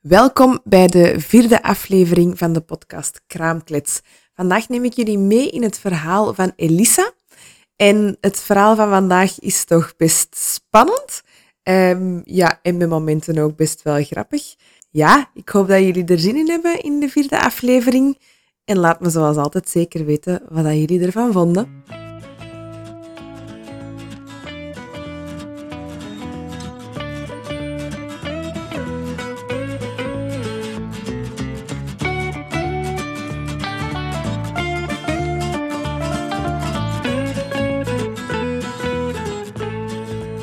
Welkom bij de vierde aflevering van de podcast Kraamklets. Vandaag neem ik jullie mee in het verhaal van Elisa. En het verhaal van vandaag is toch best spannend. Um, ja, en met momenten ook best wel grappig. Ja, ik hoop dat jullie er zin in hebben in de vierde aflevering. En laat me zoals altijd zeker weten wat jullie ervan vonden.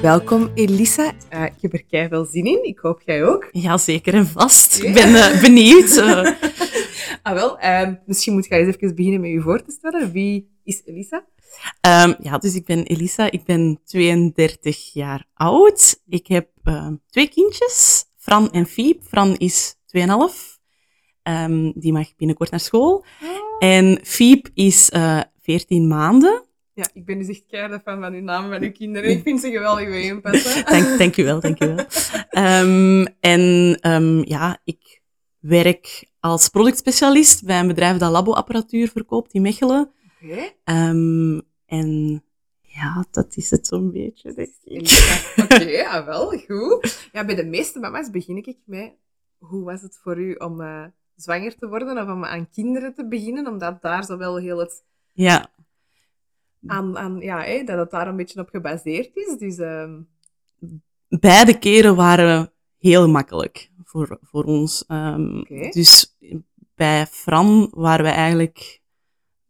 Welkom Elisa. Uh, ik heb er kei veel zin in. Ik hoop jij ook. Ja, zeker en vast. Ik ben uh, benieuwd. Uh. ah wel, ehm, misschien moet jij eens even beginnen met je voor te stellen. Wie is Elisa? Um, ja, dus ik ben Elisa. Ik ben 32 jaar oud. Ik heb ehm, twee kindjes, Fran en Fiep. Fran is 2,5. Um, die mag binnenkort naar school. Oh. En Fiep is 14 maanden. Ja, ik ben dus echt keihard van van uw naam van uw kinderen. Ik vind ze geweldig bij je dank, dank u wel, dank u wel. um, en um, ja, ik werk als productspecialist bij een bedrijf dat laboapparatuur verkoopt in Mechelen. Oké. Okay. Um, en ja, dat is het zo'n beetje, denk ik. Oké, okay, ja, wel, goed. Ja, bij de meeste mama's begin ik met... Hoe was het voor u om uh, zwanger te worden of om aan kinderen te beginnen? Omdat daar zo wel heel het... Ja aan, aan ja, hè, dat het daar een beetje op gebaseerd is. Dus, uh... Beide keren waren heel makkelijk voor, voor ons. Um, Dus bij Fran waren we eigenlijk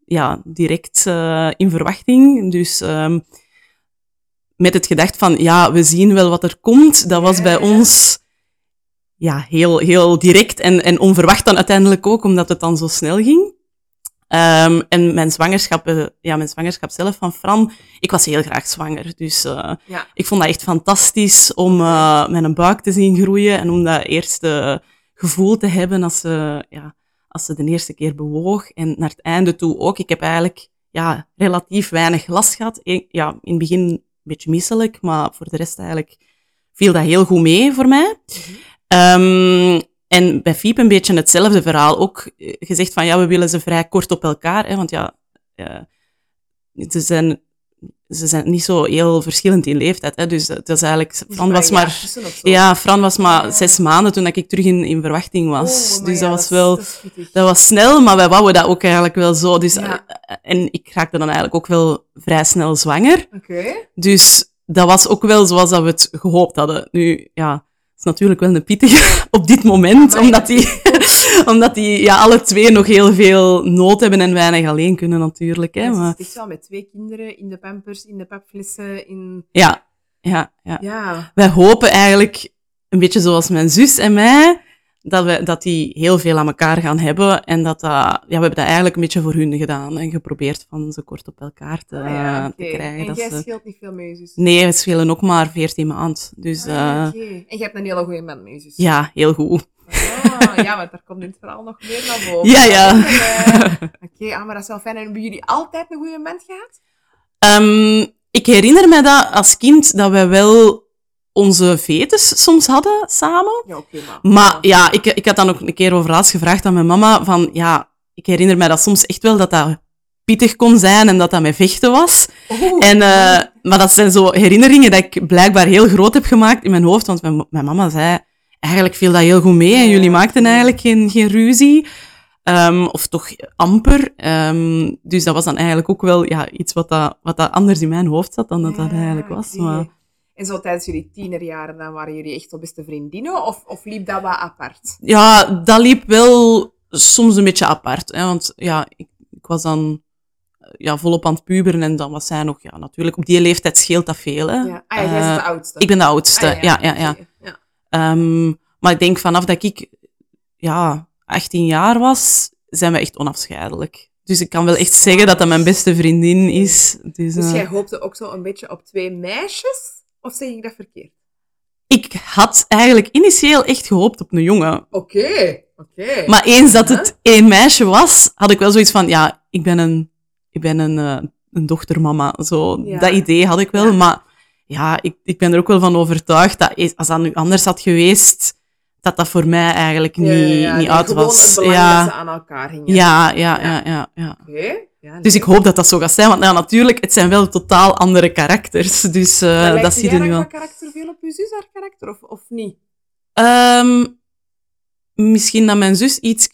ja, direct uh, in verwachting. Dus um, met het gedacht van, ja, we zien wel wat er komt. Dat was bij ons ja, heel, heel direct en, en onverwacht dan uiteindelijk ook, omdat het dan zo snel ging. Um, en mijn zwangerschap, uh, ja, mijn zwangerschap zelf van Fran, ik was heel graag zwanger. Dus uh, ja. ik vond dat echt fantastisch om uh, mijn buik te zien groeien en om dat eerste gevoel te hebben als ze, ja, als ze de eerste keer bewoog. En naar het einde toe ook. Ik heb eigenlijk ja, relatief weinig last gehad. ja, in het begin een beetje misselijk, maar voor de rest eigenlijk viel dat heel goed mee voor mij. Mm -hmm. En bij Fiep een beetje hetzelfde verhaal. Ook eh, gezegd van ja, we willen ze vrij kort op elkaar. Hè, want ja, ze, zijn, ze zijn niet zo heel verschillend in leeftijd. Hè, dus het is eigenlijk. Fran was maar. Ja, Fran was maar zes maanden toen ik terug in, in verwachting was. Oh, dus dat was wel. Dat, was snel, maar wij wouden dat ook eigenlijk wel zo. Dus, eh, En ik raakte dan eigenlijk ook wel vrij snel zwanger. Okay. Dus dat was ook wel zoals dat we het gehoopt hadden. Nu, ja natuurlijk wel een pittige op dit moment, omdat die, omdat die ja, alle twee nog heel veel nood hebben en weinig alleen kunnen natuurlijk. Hè, maar... Het is wel met twee kinderen in de pampers, in de papflessen, in... Ja, ja, ja, ja. Wij hopen eigenlijk, een beetje zoals mijn zus en mij, dat, we, dat die heel veel aan elkaar gaan hebben. En dat dat, ja, we hebben dat eigenlijk een beetje voor hun gedaan en geprobeerd van ze kort op elkaar te, ah, ja, te krijgen. En jij scheelt niet veel mee, zus? Nee, we schelen ook maar 14 maand. Dus, ah, uh, En je hebt een hele goede man mee, zus? Ja, heel goed. Ah, ja, want daar komt in het verhaal nog meer naar boven. Ja, ja. Uh, Oké, okay, ah, maar dat is wel fijn. En hebben jullie altijd een goede man gehad? Um, ik herinner me dat als kind dat wij wel onze vetes soms hadden samen. Ja, maar... Maar ja, ik, ik had dan ook een keer over laatst gevraagd aan mijn mama van, ja, ik herinner mij dat soms echt wel dat dat pittig kon zijn en dat dat met vechten was. Oh, en, uh, maar dat zijn zo herinneringen dat ik blijkbaar heel groot heb gemaakt in mijn hoofd, want mijn, mijn mama zei, eigenlijk viel dat heel goed mee en jullie maakten eigenlijk geen, geen ruzie. Um, of toch amper. Um, dus dat was dan eigenlijk ook wel ja, iets wat, dat, wat dat anders in mijn hoofd zat dan dat dat eigenlijk was. Maar... En zo tijdens jullie tienerjaren, dan waren jullie echt zo beste vriendinnen? Of, of liep dat wat apart? Ja, dat liep wel soms een beetje apart. Hè, want ja, ik, ik was dan ja, volop aan het puberen en dan was zij nog, ja, natuurlijk, op die leeftijd scheelt dat veel. Hè. Ja. Ah, ja, jij is de eh, oudste. Ik ben de oudste, ah, ja, ja, ja. ja. Um, maar ik denk vanaf dat ik, ja, 18 jaar was, zijn we echt onafscheidelijk. Dus ik kan wel echt zeggen dat dat mijn beste vriendin is. Dus, dus jij hoopte ook zo een beetje op twee meisjes? Of zeg ik dat verkeerd? Ik had eigenlijk initieel echt gehoopt op een jongen. Oké, oké. Maar eens dat het één meisje was, had ik wel zoiets van, ja, ik ben een, ik ben een, uh, een dochtermama. Zo, dat idee had ik wel. Maar ja, ik, ik ben er ook wel van overtuigd dat als dat nu anders had geweest, dat dat voor mij eigenlijk niet, Ja, ja, ja. niet uit was. het belang dat Ja, ze aan elkaar gingen. ja, ja, ja, ja, ja. Oké. Ja, Dus ik hoop dat dat zo gaat zijn, want ja, natuurlijk, het zijn wel totaal andere karakters. Dus Maar lijkt dat zie je nu wel. karakter veel op je zus haar karakter, of, of niet? Ehm, misschien dat mijn zus iets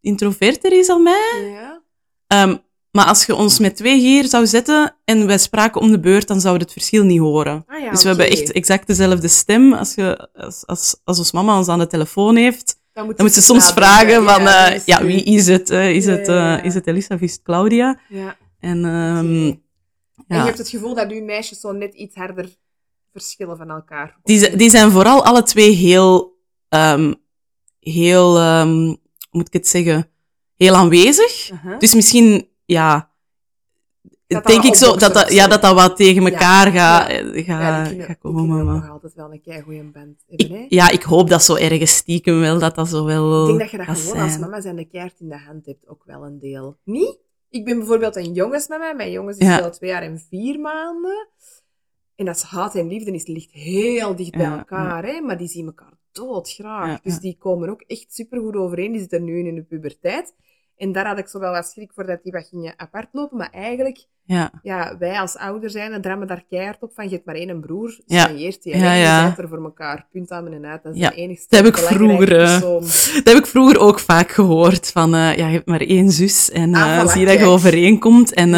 introverter is dan mij. Ja. Ehm, maar als je ons met twee hier zou zetten en wij spraken om de beurt, dan zouden we het verschil niet horen. Ah, ja, dus we hebben echt exact dezelfde stem. Als, je, als, als, als ons mama ons aan de telefoon heeft, Dan moet, dan moet ze soms vragen van, ja, eh, is ja, wie is het? eh, is, Ja, het ja, ja. eh, is het Elisa of is het Claudia? Ja. En ehm, Oké. En je ja. hebt het gevoel dat uw meisjes zo net iets harder verschillen van elkaar. die, die zijn vooral alle twee heel, ehm, heel, ehm, hoe moet ik het zeggen, heel aanwezig. Uh-huh. Dus misschien, ja, Dat dat denk wat ik zo, dat dat, ja, dat dat wat tegen Ja, elkaar gaat ja. ja, ga, komen. kunnen maar- nog altijd wel een keigoeie band hebben, hè? Ja, ik hoop dat zo ergens stiekem wel, dat dat zo wel Ik denk dat je dat gewoon als mama zijn de kaart in de hand hebt, ook wel een deel. Niet? Ik ben bijvoorbeeld een jongensmama. Mijn jongens is Ja. al twee jaar en vier maanden. En dat is haat en liefde is, ligt heel dicht bij Ja, elkaar, hè? maar die zien elkaar doodgraag. Ja, dus ja. die komen ook echt supergoed overeen. Die zitten nu in de puberteit. En daar had ik zo wel wat schrik voor dat die wat gingen apart lopen. Maar eigenlijk, Ja, ja, wij als ouder zijn, drammen daar keihard op van, je hebt maar één broer, Ja. die. Ja, Ja, ja. Je bent er voor elkaar, punt aan mijn uit. Dat is Ja. de enigste Dat heb ik vroeger, eh, dat heb ik vroeger ook vaak gehoord. Van, eh, ja, je hebt maar één zus en Ah, eh, voilà, zie dat je overeenkomt. En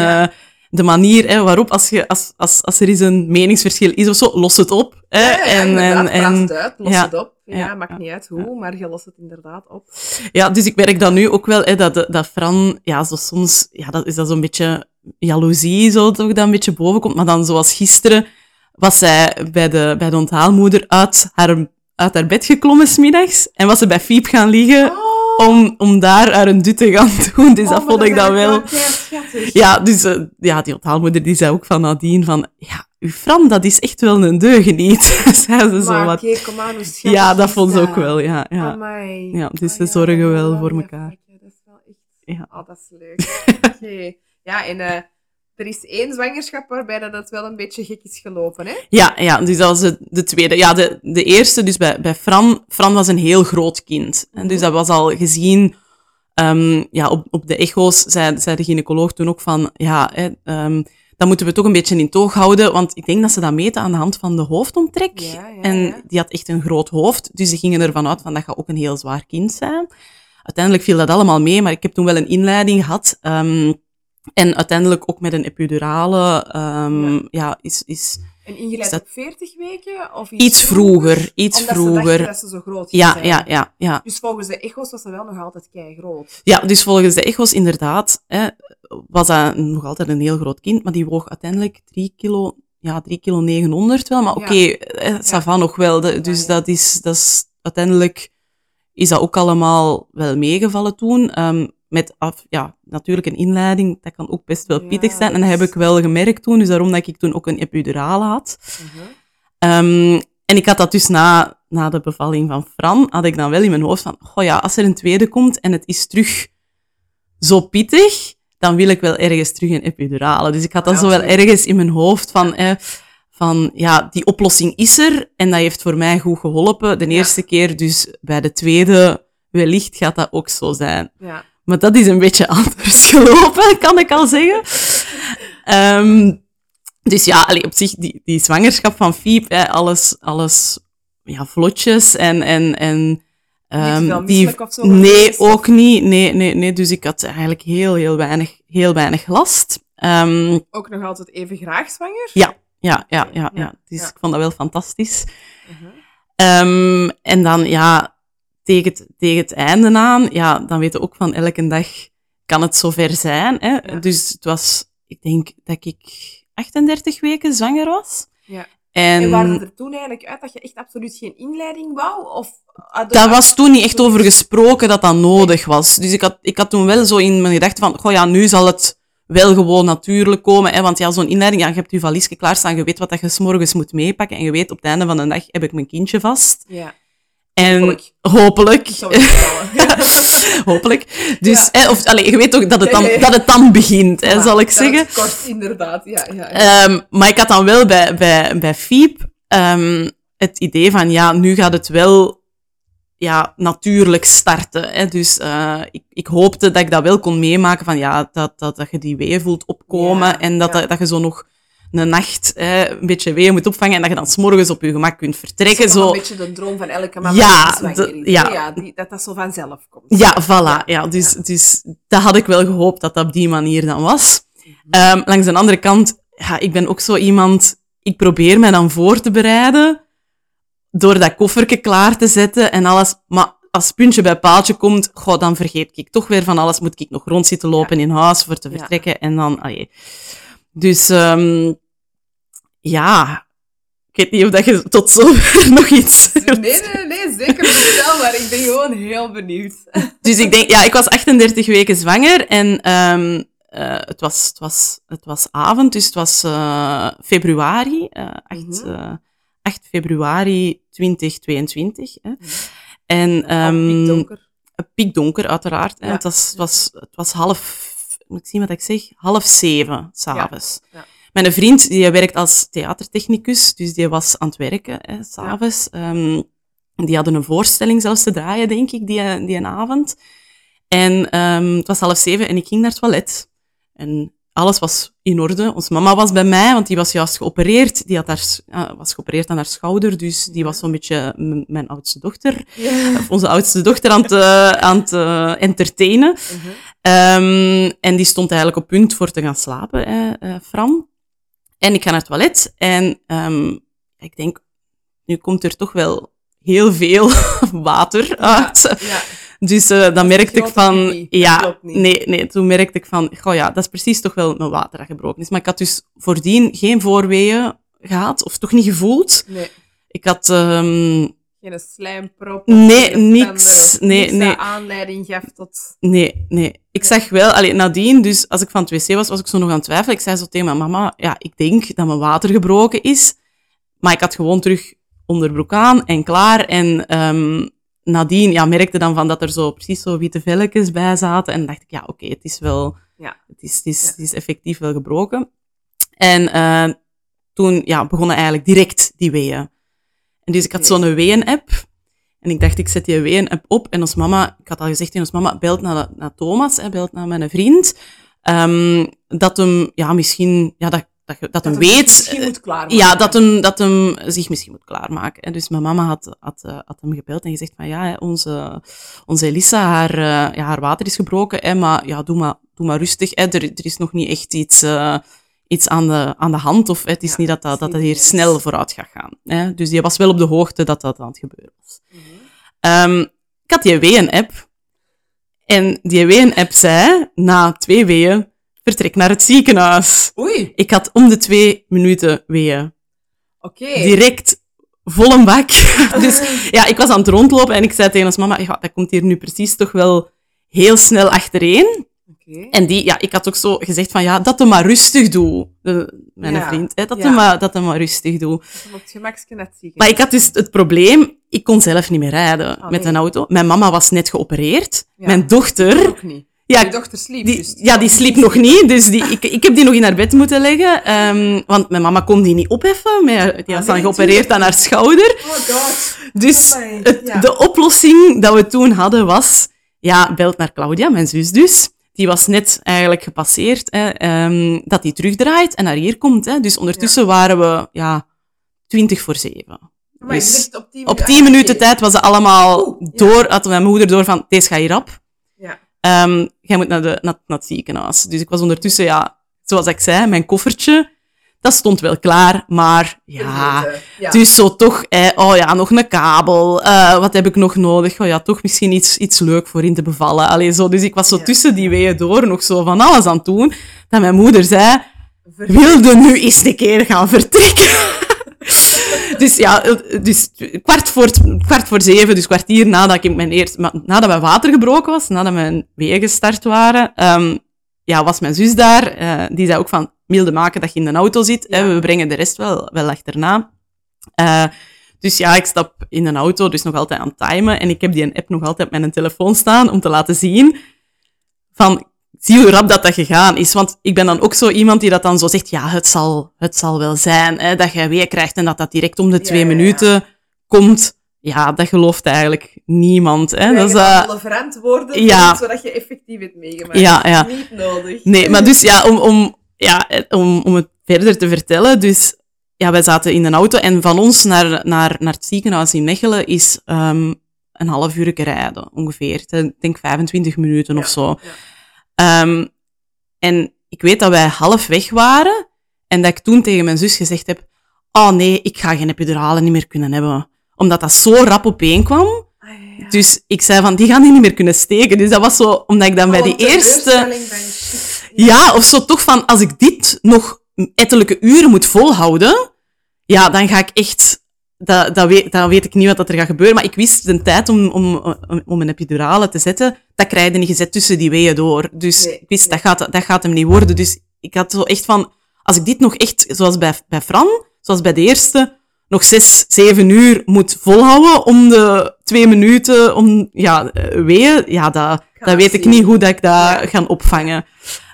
de manier hè, waarop, als, je, als, als, als er eens een meningsverschil is of zo, los het op. Hè, en, en, en, het uit, los ja, het op. Ja, ja, maakt niet uit hoe, maar je lost het inderdaad op. Ja, dus ik merk dat nu ook wel, hè, dat, dat Fran, ja, zo soms, ja, dat is dat zo'n beetje jaloezie, zo, toch, dat een beetje boven komt. Maar dan, zoals gisteren, was zij bij de, bij de onthaalmoeder uit haar, uit haar bed geklommen smiddags en was ze bij Fiep gaan liggen Oh, om, om daar haar een dut te gaan doen. Dus dat oh, vond maar ik dan wel... Ja, dus eh, ja, die onthaalmoeder die zei ook van nadien van, ja, uw Fran, dat is echt wel een deugeniet. zei ze zo wat. oké, kom aan, hoe schattig Ja, dat vond ze ook wel, ja. ja. Amai. Ja, dus Ah, ze zorgen dat wel voor elkaar. vakje, Dat is wel echt... Ja. Oh, dat is leuk. Oké. Ja, en eh, er is één zwangerschap waarbij dat het wel een beetje gek is gelopen, hè? Ja, ja, dus dat was de, de tweede. Ja, de, de eerste, dus bij, bij Fran. Fran was een heel groot kind. En dus dat was al gezien... ehm, ja, op, op de echo's zei, zei de gynaecoloog toen ook van... Ja, hè, ehm, dat moeten we toch een beetje in toog houden. Want ik denk dat ze dat meten aan de hand van de hoofdomtrek. Ja, ja, en die had echt een groot hoofd. Dus ze gingen ervan uit van dat gaat ook een heel zwaar kind zijn. Uiteindelijk viel dat allemaal mee, maar ik heb toen wel een inleiding gehad. ehm, en uiteindelijk ook met een epidurale... ehm, Ja. is... is En ingeleid dat- op 40 weken? Of iets, Iets vroeger, iets Omdat vroeger. ze dachten dat ze zo groot Ja, zijn. ja, ja, ja. Dus volgens de echo's was ze wel nog altijd kei groot. Ja, dus volgens de echo's inderdaad hè, was dat nog altijd een heel groot kind, maar die woog uiteindelijk 3 kilo, ja, 3 kilo 900 wel. Maar oké, okay, va nog wel. De- dus dat is, dat is uiteindelijk is dat ook allemaal wel meegevallen toen. Ehm, met af, ja, natuurlijk een inleiding, dat kan ook best wel pittig zijn. En dat heb ik wel gemerkt toen, dus daarom dat ik toen ook een epidurale had. Mhm. Ehm, en ik had dat dus na, na de bevalling van Fran, had ik dan wel in mijn hoofd van, goh ja, als er een tweede komt en het is terug zo pittig, dan wil ik wel ergens terug een epidurale. Dus ik had dat Ja, zo wel ergens in mijn hoofd van, eh, van, ja, die oplossing is er en dat heeft voor mij goed geholpen. De Ja. eerste keer, dus bij de tweede, wellicht gaat dat ook zo zijn. Ja. Maar dat is een beetje anders gelopen, kan ik al zeggen. Ehm, dus ja, allee, op zich, die, die zwangerschap van Fiep, hè, alles, alles ja, vlotjes en... en, en die, of zo nee, of? ook niet. Nee, nee, nee. Dus ik had eigenlijk heel, heel weinig, heel weinig last. Ehm, Ook nog altijd even graag zwanger? ja, ja, ja, ja, Ja. Dus ja. ik vond dat wel fantastisch. Mhm. Ehm, en dan, ja, tegen het, tegen het einde aan, ja, dan weten we ook van elke dag kan het zover zijn. Hè? Ja. Dus het was, ik denk dat ik 38 weken zwanger was. Ja. En, En waren er toen eigenlijk uit dat je echt absoluut geen inleiding wou? Of had daar was toen niet echt over gesproken dat dat nodig was. Dus ik had, ik had toen wel zo in mijn gedachten van, goh ja, nu zal het wel gewoon natuurlijk komen. Hè? Want ja, zo'n inleiding, ja, je hebt je valiesje klaarstaan, je weet wat dat je morgens moet meepakken en je weet op het einde van de dag heb ik mijn kindje vast. Ja, En Hopelijk. hopelijk. Dus, Ja. hè, of, allez, je weet ook dat het dan, dat het dan begint, hè, Ja, zal ik zeggen. Kort, inderdaad. Ja, ja. Ehm, maar ik had dan wel bij, bij, bij Fiep ehm, het idee van, ja, nu gaat het wel ja, natuurlijk starten. Hè. Dus uh, ik, ik hoopte dat ik dat wel kon meemaken van ja, dat, dat, dat je die weeën voelt opkomen en dat, dat, dat je zo nog een nacht hè, een beetje weeën moet opvangen en dat je dan s'morgens op je gemak kunt vertrekken. Zo Zo, een beetje de droom van elke mama Ja, de- ja. ja die, dat dat zo vanzelf komt. Ja, voilà. Ja, dus, dus dat had ik wel gehoopt dat dat op die manier dan was. Mhm. Ehm, langs de andere kant, ja, ik ben ook zo iemand, ik probeer mij dan voor te bereiden door dat koffertje klaar te zetten en alles. Maar als puntje bij paaltje komt, goh, dan vergeet ik toch weer van alles. Moet ik nog rond zitten lopen in huis voor te vertrekken en dan, allee. Dus, ehm ja, ik weet niet of dat je tot zover nog iets Nee, nee, nee, zeker niet wel, maar ik ben gewoon heel benieuwd. Dus ik denk, ja, ik was 38 weken zwanger en ehm eh, het, was, het, was, het was avond, dus het was eh, februari, eh 8, Mhm. eh, 8 februari 2022. Hè. En Al ehm piekdonker. piekdonker, uiteraard. Hè. Ja. Het, was, het, was, het was half, moet ik zien wat ik zeg, half zeven s'avonds. Ja. Mijn vriend, die werkt als theatertechnicus, dus die was aan het werken s'avonds. Ehm, die hadden een voorstelling zelfs te draaien, denk ik, die, die een avond. En ehm, het was half zeven en ik ging naar het toilet. En alles was in orde. Onze mama was bij mij, want die was juist geopereerd. Die had haar, was geopereerd aan haar schouder, dus die was zo'n beetje mijn oudste dochter Ja. of onze oudste dochter aan het, eh, aan het eh, entertainen. Mhm. Ehm, en die stond eigenlijk op punt voor te gaan slapen, hè, eh, Fran. En ik ga naar het toilet en ehm, ik denk, nu komt er toch wel heel veel water uit. Ja. Dus eh, dan merkte ik van, ja, nee, nee, toen merkte ik van, goh ja, dat is precies toch wel mijn water dat gebroken is. Maar ik had dus voordien geen voorweeën gehad, of toch niet gevoeld. Nee, Ik had, ehm, geen slijmprop. Nee, niks. Nee, niks nee. aanleiding gaf tot... Nee, nee. Ik zag wel, allee, nadien, dus als ik van het wc was, was ik zo nog aan het twijfelen. Ik zei zo tegen mijn mama, ja, ik denk dat mijn water gebroken is. Maar ik had gewoon terug onderbroek aan en klaar. En ehm nadien ja, merkte dan van dat er zo precies zo witte velletjes bij zaten. En dacht ik, ja, oké, het is wel, Ja. het is, het is, Ja. het is effectief wel gebroken. En eh, toen ja, begonnen eigenlijk direct die weeën. En dus ik had zo'n ween-app. En ik dacht, ik zet die ween-app op. En ons mama, ik had al gezegd tegen ons mama, belt naar, naar Thomas, hè, belt naar mijn vriend. Ehm, dat hem, ja, misschien, ja, dat, dat, je- dat, hem Dat hem weet. Moet klaarmaken. Ja, dat hem, dat hem zich misschien moet klaarmaken. En dus mijn mama had, had, eh, had hem gebeld en gezegd van ja, hè, onze, onze Elisa, haar, eh, ja, haar water is gebroken, hè, maar ja, doe maar, doe maar rustig. Hè, er, er is nog niet echt iets, eh, iets aan, de, aan de hand of hè, het is Ja, niet dat dat, dat, dat hier snel vooruit gaat gaan. Hè. Dus die was wel op de hoogte dat dat aan het gebeuren was. Ehm, ik had die ween-app. En die ween-app zei, na twee weeën, vertrek naar het ziekenhuis. Oei, Ik had om de twee minuten weeën oké. direct vol een bak. dus ja, ik was aan het rondlopen en ik zei tegen ons mama, ja, dat komt hier nu precies toch wel heel snel achtereen. Oké. En die, ja, ik had ook zo gezegd van, ja, dat hem maar rustig doe. De- mijn Ja, vriend, hè, dat, ja. hem maar, dat hem maar rustig doe. Dat het. Maar ik had dus het probleem, ik kon zelf niet meer rijden Ah, met nee. een auto. Mijn mama was net geopereerd. Ja. Mijn dochter, Ook niet. Ja, Je dochter sliep die, dus. ja, die sliep nog niet, dus die, ik, ik heb die nog in haar bed moeten leggen. ehm, want mijn mama kon die niet opheffen, maar die was Ah, dan geopereerd aan haar schouder. Oh god. Dus het, ja. de oplossing dat we toen hadden was, ja, belt naar Claudia, mijn zus dus. Die was net eigenlijk gepasseerd, hè, ehm, dat die terugdraait en naar hier komt. Hè. Dus ondertussen waren we, ja, twintig voor zeven. Dus op tien Op minuten- tien minuten oké. tijd was ze allemaal Oeh, ja. door, had mijn moeder door van, deze gaat hier op. Ja. Ehm, jij moet naar, de, naar, naar het ziekenhuis. Dus ik was ondertussen, ja, zoals ik zei, mijn koffertje, dat stond wel klaar, maar ja, dus zo toch, eh, oh ja, nog een kabel, eh, wat heb ik nog nodig? Oh ja, toch misschien iets, iets leuk voor in te bevallen. Allee, zo. Dus ik was zo Ja. tussen die weeën door nog zo van alles aan het doen, dat mijn moeder zei, wilde nu eens een keer gaan vertrekken. dus ja, dus kwart voor, kwart voor zeven, dus kwartier nadat ik mijn eerste, nadat mijn water gebroken was, nadat mijn weeën gestart waren, ehm, ja, was mijn zus daar. eh, die zei ook van, milde maken dat je in de auto zit. Ja. Hè, we brengen de rest wel, wel achterna. Eh, dus ja, ik stap in een auto, dus nog altijd aan het timen. En ik heb die app nog altijd op mijn telefoon staan om te laten zien van, zie hoe rap dat dat gegaan is. Want ik ben dan ook zo iemand die dat dan zo zegt, ja, het zal, het zal wel zijn, hè, dat jij weer krijgt en dat dat direct om de twee ja, ja. minuten komt. ja, dat gelooft eigenlijk niemand. Hè. dat is uh, alle verantwoorden, ja. zodat je effectief het meegemaakt. Ja, ja. Niet nodig. Nee, maar dus ja, om, om, ja, om, om het verder te vertellen, dus ja, wij zaten in een auto en van ons naar, naar, naar het ziekenhuis in Mechelen is um, een half uur rijden, ongeveer. Ik denk 25 minuten of zo. Ja. Um, en ik weet dat wij half weg waren en dat ik toen tegen mijn zus gezegd heb, oh nee, ik ga geen epidurale niet meer kunnen hebben. Omdat dat zo rap opeen kwam. Ah, ja. Dus ik zei van, die gaan die niet meer kunnen steken. Dus dat was zo, omdat ik dan bij die eerste... Ja, of zo toch van, als ik dit nog ettelijke uren moet volhouden, ja, dan ga ik echt... Dat, dat, weet, dat weet ik niet wat er gaat gebeuren, maar ik wist de tijd om, om, om een epidurale te zetten, dat krijg je niet gezet tussen die weeën door. Dus ik wist, dat, gaat, dat gaat hem niet worden. Dus ik had zo echt van, als ik dit nog echt, zoals bij, bij Fran, zoals bij de eerste, nog zes, zeven uur moet volhouden om de twee minuten om, ja, weeën, ja, dat, dat weet ik niet hoe dat ik dat ja. ga opvangen.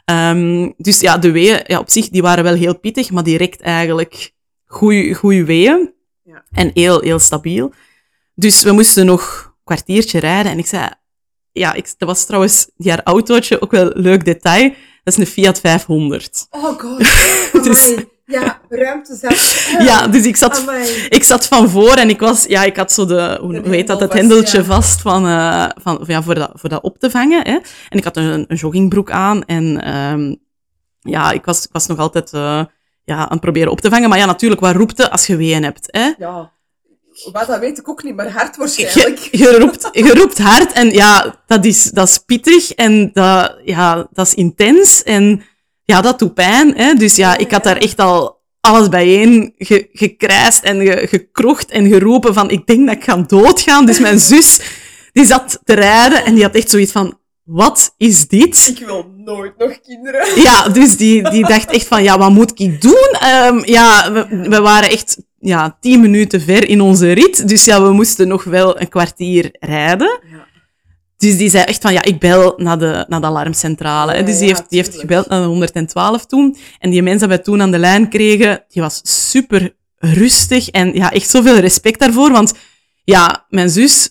Um, dus ja, de weeën, ja, op zich, die waren wel heel pittig, maar direct eigenlijk goeie weeën. Ja. En heel, heel stabiel. Dus we moesten nog een kwartiertje rijden en ik zei, ja, ik, dat was trouwens, die haar autootje, ook wel leuk detail, dat is een Fiat 500. Oh god, dus, ja, ruimte zelf. Ja, dus ik zat, ik zat van voor en ik was, ja, ik had zo de, hoe weet dat, het hendeltje vast van, uh, van, ja, voor dat, voor dat op te vangen. Hè. En ik had een, een joggingbroek aan en um, ja, ik was, ik was nog altijd uh, ja, aan het proberen op te vangen. Maar ja, natuurlijk, wat roept als je ween hebt? Hè? Ja. Wat, dat weet ik ook niet, maar hard waarschijnlijk. Je, je, roept, je roept hard en ja, dat is, dat is pittig en dat, ja, dat is intens en ja, dat doet pijn. Hè? Dus ja, ik had daar echt al alles bijeen ge, gekrijsd en ge, gekrocht en geroepen van ik denk dat ik ga doodgaan. Dus mijn zus, die zat te rijden en die had echt zoiets van, wat is dit? Ik wil nooit nog kinderen. Ja, dus die, die dacht echt van, ja, wat moet ik doen? Um, ja, we, we, waren echt ja, tien minuten ver in onze rit. Dus ja, we moesten nog wel een kwartier rijden. Ja. Dus die zei echt van, ja, ik bel naar de, naar de alarmcentrale. Ja, dus die, heeft, die heeft gebeld naar de 112 toen. En die mensen dat we toen aan de lijn kregen, die was super rustig. En ja, echt zoveel respect daarvoor. Want ja, mijn zus,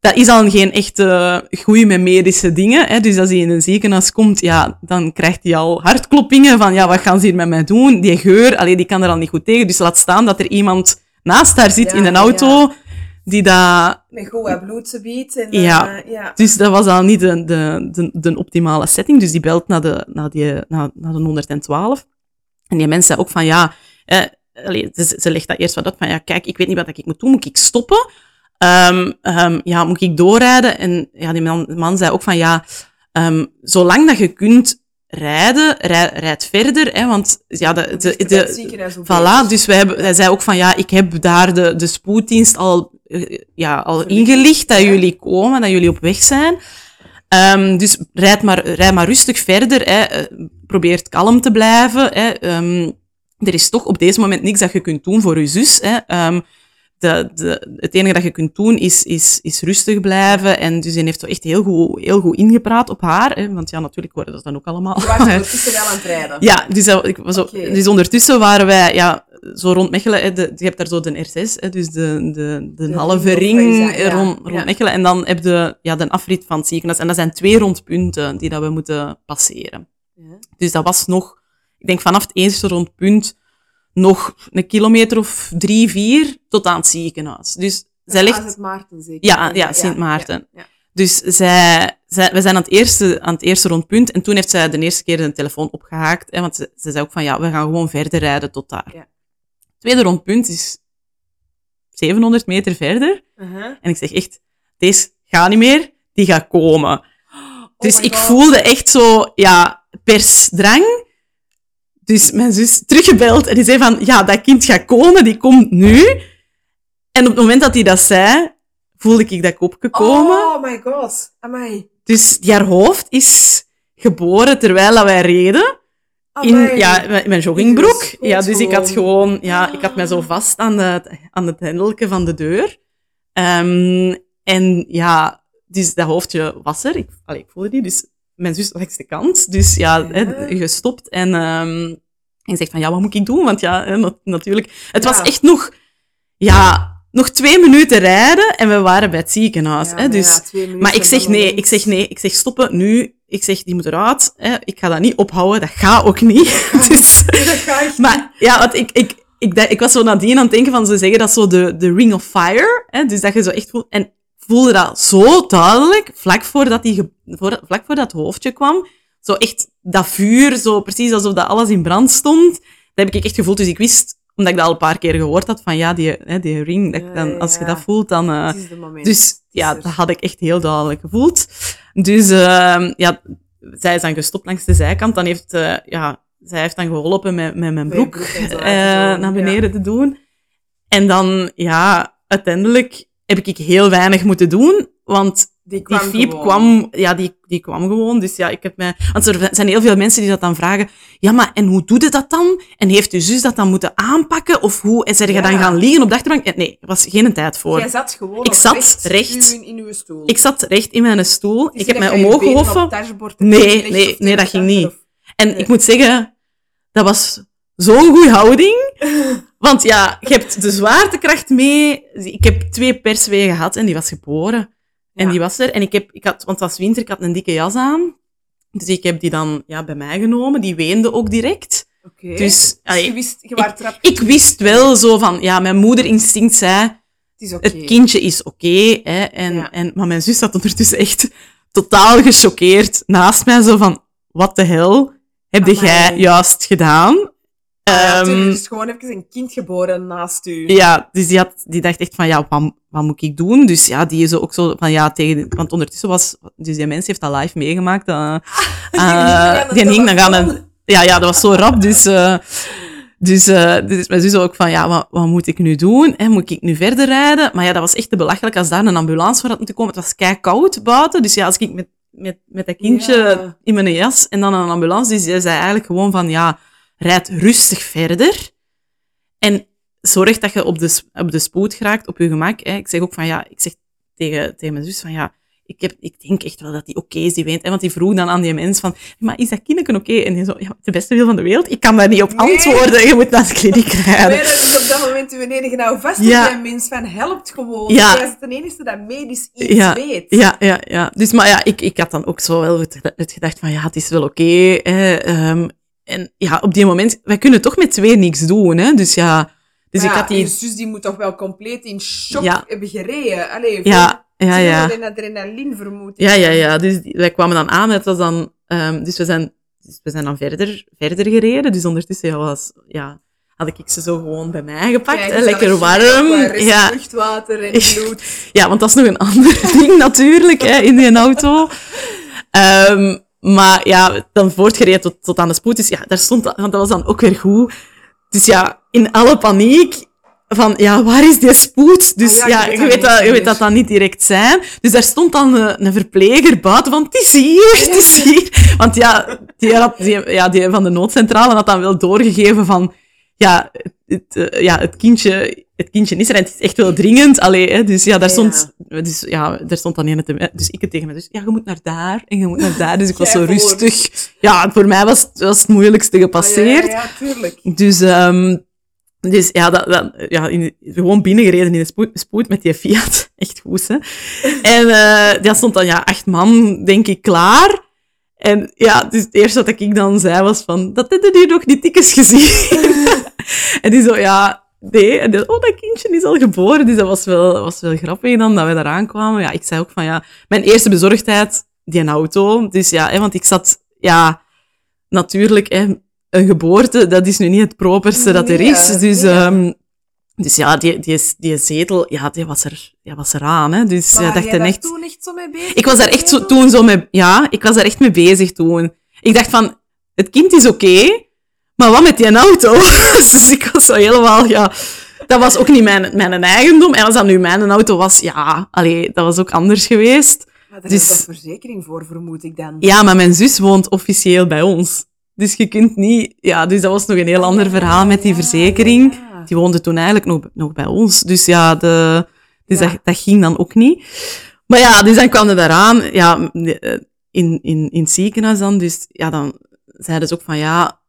dat is al geen echte goeie met medische dingen. Hè. Dus als hij in een ziekenhuis komt, ja, dan krijgt hij al hartkloppingen van, ja, wat gaan ze hier met mij doen? Die geur, alleen die kan er al niet goed tegen. Dus laat staan dat er iemand naast haar zit in een auto die dat... Met goed bloed biedt. En, ja. Uh, ja. dus dat was al niet de, de, de, de, optimale setting. Dus die belt naar de, naar die, naar, naar de 112. En die mensen zei ook van, ja... Eh, allez, ze, ze legt dat eerst wat uit van, ja, kijk, ik weet niet wat ik moet doen. Moet ik stoppen? Um, um, ja, moet ik doorrijden? En ja, die man, man zei ook van, ja, um, zolang dat je kunt rijden, rijd, rijd verder, hè, want ja, de, de, de, voilà, dus wij hebben, hij zei ook van, ja, ik heb daar de, de spoeddienst al eh, ja, al ingelicht dat jullie komen, dat jullie op weg zijn. Um, dus rijd maar, rijd maar rustig verder. Hè. Eh, probeer kalm te blijven. Hè. Um, er is toch op deze moment niks dat je kunt doen voor je zus. Hè. Um, de, de, het enige dat je kunt doen is, is, is rustig blijven. En dus hij heeft echt heel goed, heel goed ingepraat op haar. Hè, want ja, natuurlijk worden dat dan ook allemaal. Je was ondertussen wel aan het rijden. Ja, dus, ik was okay. dus ondertussen waren wij ja, zo rond Mechelen. Hè, de, je hebt daar zo de R6, hè, dus de, de, de, de halve ring ja, rond, rond Mechelen. En dan heb je ja, de afrit van het ziekenhuis. En dat zijn twee rondpunten die dat we moeten passeren. Dus dat was nog, ik denk vanaf het eerste rondpunt nog een kilometer of drie, vier tot aan het ziekenhuis. Dus zij ligt... Sint Maarten zeker? Ja, ja Sint Maarten. Ja, dus zij, zij, we zijn aan het, eerste, aan het eerste rondpunt en toen heeft zij de eerste keer de telefoon opgehaakt. Hè, want ze, ze zei ook van ja, we gaan gewoon verder rijden tot daar. Ja. Tweede rondpunt is 700 meter verder. Uh -huh. En ik zeg echt, deze gaat niet meer, die gaat komen. Oh dus ik voelde echt zo, ja, persdrang. Dus mijn zus teruggebeld en die zei van, ja, dat kind gaat komen, die komt nu. En op het moment dat hij dat zei, voelde ik dat kopje komen. Oh my god, amai. Dus haar hoofd is geboren terwijl wij reden. In, ja, mijn joggingbroek. Ja, dus ik had gewoon, ja, ik had mij zo vast aan, de, aan het hendelke van de deur. Um, en ja, dus dat hoofdje was er. Ik, allee, ik voelde die, dus mijn zus langs de kant. Dus ja, ja. Gestopt. En, um, en zegt van, ja, wat moet ik doen? Want ja, hè, natuurlijk. Het ja. was echt nog, ja, nog twee minuten rijden en we waren bij het ziekenhuis. Ja, hè, maar dus, ja, twee minuten maar ik zeg nee, ik zeg nee, ik zeg stoppen nu. Ik zeg, die moet eruit. Hè. Ik ga dat niet ophouden, dat gaat ook niet. dus, Dat ga ik maar ja, want ik, ik, ik, ik was zo nadien aan het denken van, ze zeggen dat zo de, de ring of fire. Hè, dus dat je zo echt voelt. En voelde dat zo duidelijk, vlak voordat, die, voor, vlak voordat het hoofdje kwam. Zo echt dat vuur, zo precies alsof dat alles in brand stond. Dat heb ik echt gevoeld. Dus ik wist, omdat ik dat al een paar keer gehoord had, van ja, die, hè, die ring, dat, Ja, dan, ja, als je dat voelt, dan... eh, dus ja, dat had ik echt heel duidelijk gevoeld. Dus ehm ja, zij is dan gestopt langs de zijkant. Dan heeft, eh, ja, zij heeft dan geholpen met, met mijn broek eh, naar beneden te doen. En dan, ja, uiteindelijk heb ik heel weinig moeten doen, want die die kwam fiep gewoon. kwam, ja, die, die kwam gewoon. Dus ja, ik heb mij, want er zijn heel veel mensen die dat dan vragen. Ja, maar en hoe doet het dat dan? En heeft uw zus dat dan moeten aanpakken? Of hoe? En zijn je Ja. dan gaan liggen op de achterbank? Nee, er was geen tijd voor. Jij zat gewoon Ik zat recht, recht. in, in uw stoel. Ik zat recht in mijn stoel. Ik heb mij je je omhoog gehoffen. Nee, nee, nee, dat ging niet. of- En Nee. ik moet zeggen, dat was zo'n goede houding. Want ja, je hebt de zwaartekracht mee. Ik heb twee perswegen gehad en die was geboren. En Ja. die was er. En ik heb, ik had, want het was winter, ik had een dikke jas aan. Dus ik heb die dan ja, bij mij genomen. Die weende ook direct. Oké. Dus, Dus allee, je wist, je trap. Ik wist wel zo van, ja, mijn moederinstinct zei, Het is het kindje is oké. en, Ja. en, maar mijn zus zat ondertussen echt totaal gechoqueerd naast mij. Zo van, wat de hel heb jij juist gedaan? Ah ja, tuurlijk, er is gewoon even een kind geboren naast u. ja, dus die, had, die dacht echt van, ja, wat, wat moet ik doen? Dus ja, die is ook zo van, ja, tegen... Want ondertussen was... Dus die mens heeft dat live meegemaakt. eh, eh, die hing dan aan een... Ja, ja, dat was zo rap, dus... eh, dus, eh dus mijn zus ook van, ja, wat, wat moet ik nu doen? Hè, moet ik nu verder rijden? Maar ja, dat was echt te belachelijk als daar een ambulance voor had moeten komen. Het was kei koud buiten, dus ja, als ik met, met, met dat kindje Ja. in mijn jas en dan een ambulance, dus die zei eigenlijk gewoon van, ja, rijd rustig verder. En zorg dat je op de, op de spoed geraakt, op je gemak. Hè. Ik zeg ook van, ja, ik zeg tegen, tegen mijn zus van, ja, ik, heb, ik denk echt wel dat die oké is, die weent. Want die vroeg dan aan die mens van, maar is dat kindje oké? En die zo, ja, de beste wil van de wereld, ik kan daar niet op Nee. antwoorden. Je moet naar de kliniek rijden. Dat is op dat moment uw enige nou vast. Ja. Mens van helpt gewoon. Ja. Jij is de enige dat medisch iets Ja, weet. Ja, ja, ja. Dus, maar ja, ik, ik had dan ook zo wel het, het gedacht van, ja, het is wel oké. ehm, en ja, op die moment, wij kunnen toch met twee niks doen, hè. Dus ja, dus ik had die... Zus die moet toch wel compleet in shock Ja. hebben gereden. Allee, Ja, ja, ja. En adrenaline vermoed. Ja, ja, ja. Dus die- wij kwamen dan aan. Het was dan, ehm, dus we zijn, dus we zijn dan verder, verder gereden. Dus ondertussen ja, was, ja, had ik ze zo gewoon bij mij gepakt. Hè, dus lekker warm. Ja, Luchtwater en bloed. ja, want dat is nog een ander ding natuurlijk hè, in die auto. Ehm, maar ja, dan voortgereden tot, tot aan de spoed. Dus ja, daar stond, want dat was dan ook weer goed. Dus ja, in alle paniek van, ja, waar is die spoed? Dus Ah ja, ja, je weet dat weet dat, je weet dat dan niet direct zijn. Dus daar stond dan een, een verpleger buiten van, het is hier, het is hier. Want ja, die, had, die, ja, die van de noodcentrale had dan wel doorgegeven van, ja, het, eh, ja, het kindje, het kindje is er en het is echt wel dringend. Allee, hè, dus ja, daar Ja. stond, dus, ja, daar stond dan een te, dus ik het tegen me, dus ja, je moet naar daar en je moet naar daar. Dus ik was zo rustig. Ja, voor mij was, het- was het moeilijkste gepasseerd. Ja, tuurlijk. Dus, ehm dus ja, dat, dat, ja in, gewoon binnengereden in de spoed, spoed met die Fiat. Echt goed, hè. En eh daar stond dan, ja, acht man, denk ik, klaar. En ja, dus het eerste wat ik dan zei was van, dat hebben die nog niet dikjes gezien. en die zo, ja, nee. En die, oh, dat kindje is al geboren. Dus dat was wel, was wel grappig dan, dat we daar aankwamen. Ja, ik zei ook van, ja, mijn eerste bezorgdheid, die auto. Dus ja, hè, want ik zat, ja, natuurlijk, hè, een geboorte, dat is nu niet het properste dat er is. Dus, ehm, dus ja, die, die, die zetel, ja, die was er, die was eraan. Hè. Dus ja, dacht daar echt... toen echt zo mee bezig? Ik was daar echt zo, toen zo mee... Ja, ik was daar echt mee bezig toen. Ik dacht van, het kind is oké, maar wat met die auto? dus ik was zo helemaal, ja... Dat was ook niet mijn, mijn eigendom. En als dat nu mijn auto was, ja, allee, dat was ook anders geweest. Maar daar Dus- is dat verzekering voor, vermoed ik dan. Ja, maar mijn zus woont officieel bij ons. Dus je kunt niet... Ja, dus dat was nog een heel ander verhaal met die verzekering. Die woonde toen eigenlijk nog, nog bij ons. Dus ja, de, dus Ja. Dat, dat ging dan ook niet. Maar ja, dus dan kwam het daaraan. Ja, in, in, in het ziekenhuis dan. Dus ja, dan zeiden ze ook van ja...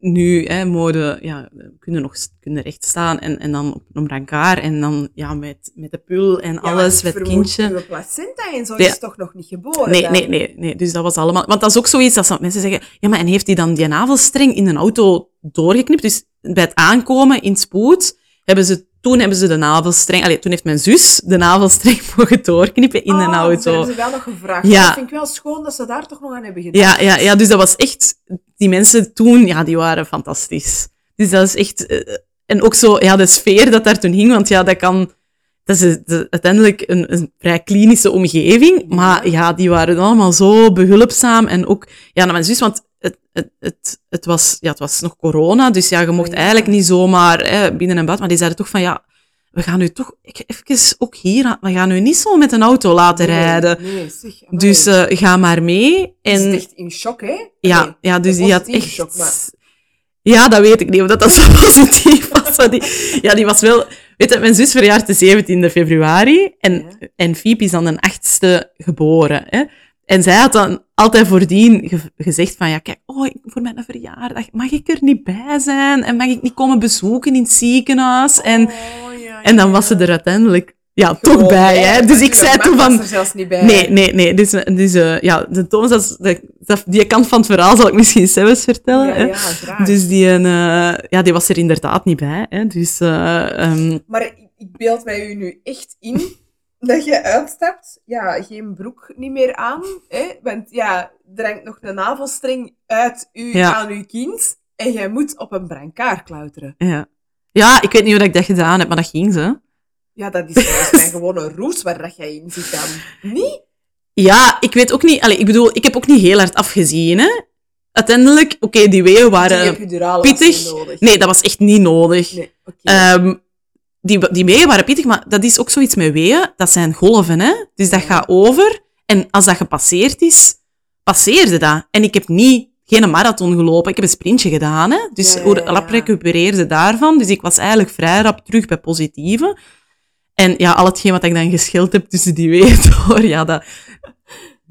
nu, hè, mode, ja, kunnen nog kunnen recht staan en, en dan op een brancard en dan ja, met, met de pul en alles, met het kindje. Uw placenta en zo is toch nog niet geboren? Nee, nee, nee, nee. Dus dat was allemaal... Want dat is ook zoiets dat mensen zeggen, ja, maar en heeft hij dan die navelstreng in een auto doorgeknipt? Dus bij het aankomen in spoed hebben ze toen hebben ze de navelstreng... Allee, toen heeft mijn zus de navelstreng mogen doorknippen in oh, een auto. Dat hebben ze wel nog gevraagd. Ja. Dat vind ik wel schoon dat ze daar toch nog aan hebben gedaan. Ja, ja, ja, dus dat was echt... Die mensen toen, ja, die waren fantastisch. Dus dat is echt... Uh, en ook zo, ja, de sfeer dat daar toen hing, want ja, dat kan... Dat is uiteindelijk een, een, vrij klinische omgeving, maar ja, die waren allemaal zo behulpzaam en ook... Ja, naar mijn zus, want het, het, het, het, was, ja, het was nog corona, dus ja, je mocht eigenlijk niet zomaar hè, binnen en buiten. Maar die zeiden toch van, ja, we gaan u toch even ook hier, we gaan u niet zo met een auto laten nee, rijden. Nee, zeg, dus uh, ga maar mee. En, is echt in shock, hè? Ja, nee, ja dus die had echt... Shock, maar... Ja, dat weet ik niet, of dat, dat zo positief was. Die, ja, die was wel... Weet je, mijn zus verjaart de 17e februari en, ja. en Fiep is dan de 8e geboren. Hè? En zij had dan altijd voordien ge gezegd van, ja, kijk, oh, voor mijn verjaardag mag ik er niet bij zijn en mag ik niet komen bezoeken in het ziekenhuis. En, oh, ja, en dan was ze er uiteindelijk ja, toch bij. Hè? Dus ik zei toen van... er zelfs niet bij. Nee, nee, nee. Dus, dus uh, ja, de Thomas, dat, dat, die kant van het verhaal zal ik misschien zelfs vertellen. Ja, hè? ja, graag. Dus die, uh, ja, die was er inderdaad niet bij. Hè? Dus, uh, um... Maar ik, ik beeld mij u nu echt in dat je uitstapt, ja, geen broek niet meer aan, hè? want ja, er hangt nog een navelstreng uit u Ja. aan uw kind en jij moet op een brancard klauteren. ja. Ja, ik weet niet hoe ik dat gedaan heb, maar dat ging ze. Ja, dat is volgens mij gewoon een roes waar dat jij in zit dan. Niet? Ja, ik weet ook niet... Allee, ik bedoel, ik heb ook niet heel hard afgezien, hè. Uiteindelijk, oké, die weeën waren pittig. Nee, dat was echt niet nodig. Nee. Ehm, die, die weeën waren pittig, maar dat is ook zoiets met weeën. Dat zijn golven, hè. Dus dat Ja. gaat over. En als dat gepasseerd is, passeerde dat. En ik heb niet, geen marathon gelopen. Ik heb een sprintje gedaan, hè. Dus Ja, ja, rap recupereerde daarvan. Dus ik was eigenlijk vrij rap terug bij positieve. En ja, al hetgeen wat ik dan geschild heb tussen die weeën door, ja, dat,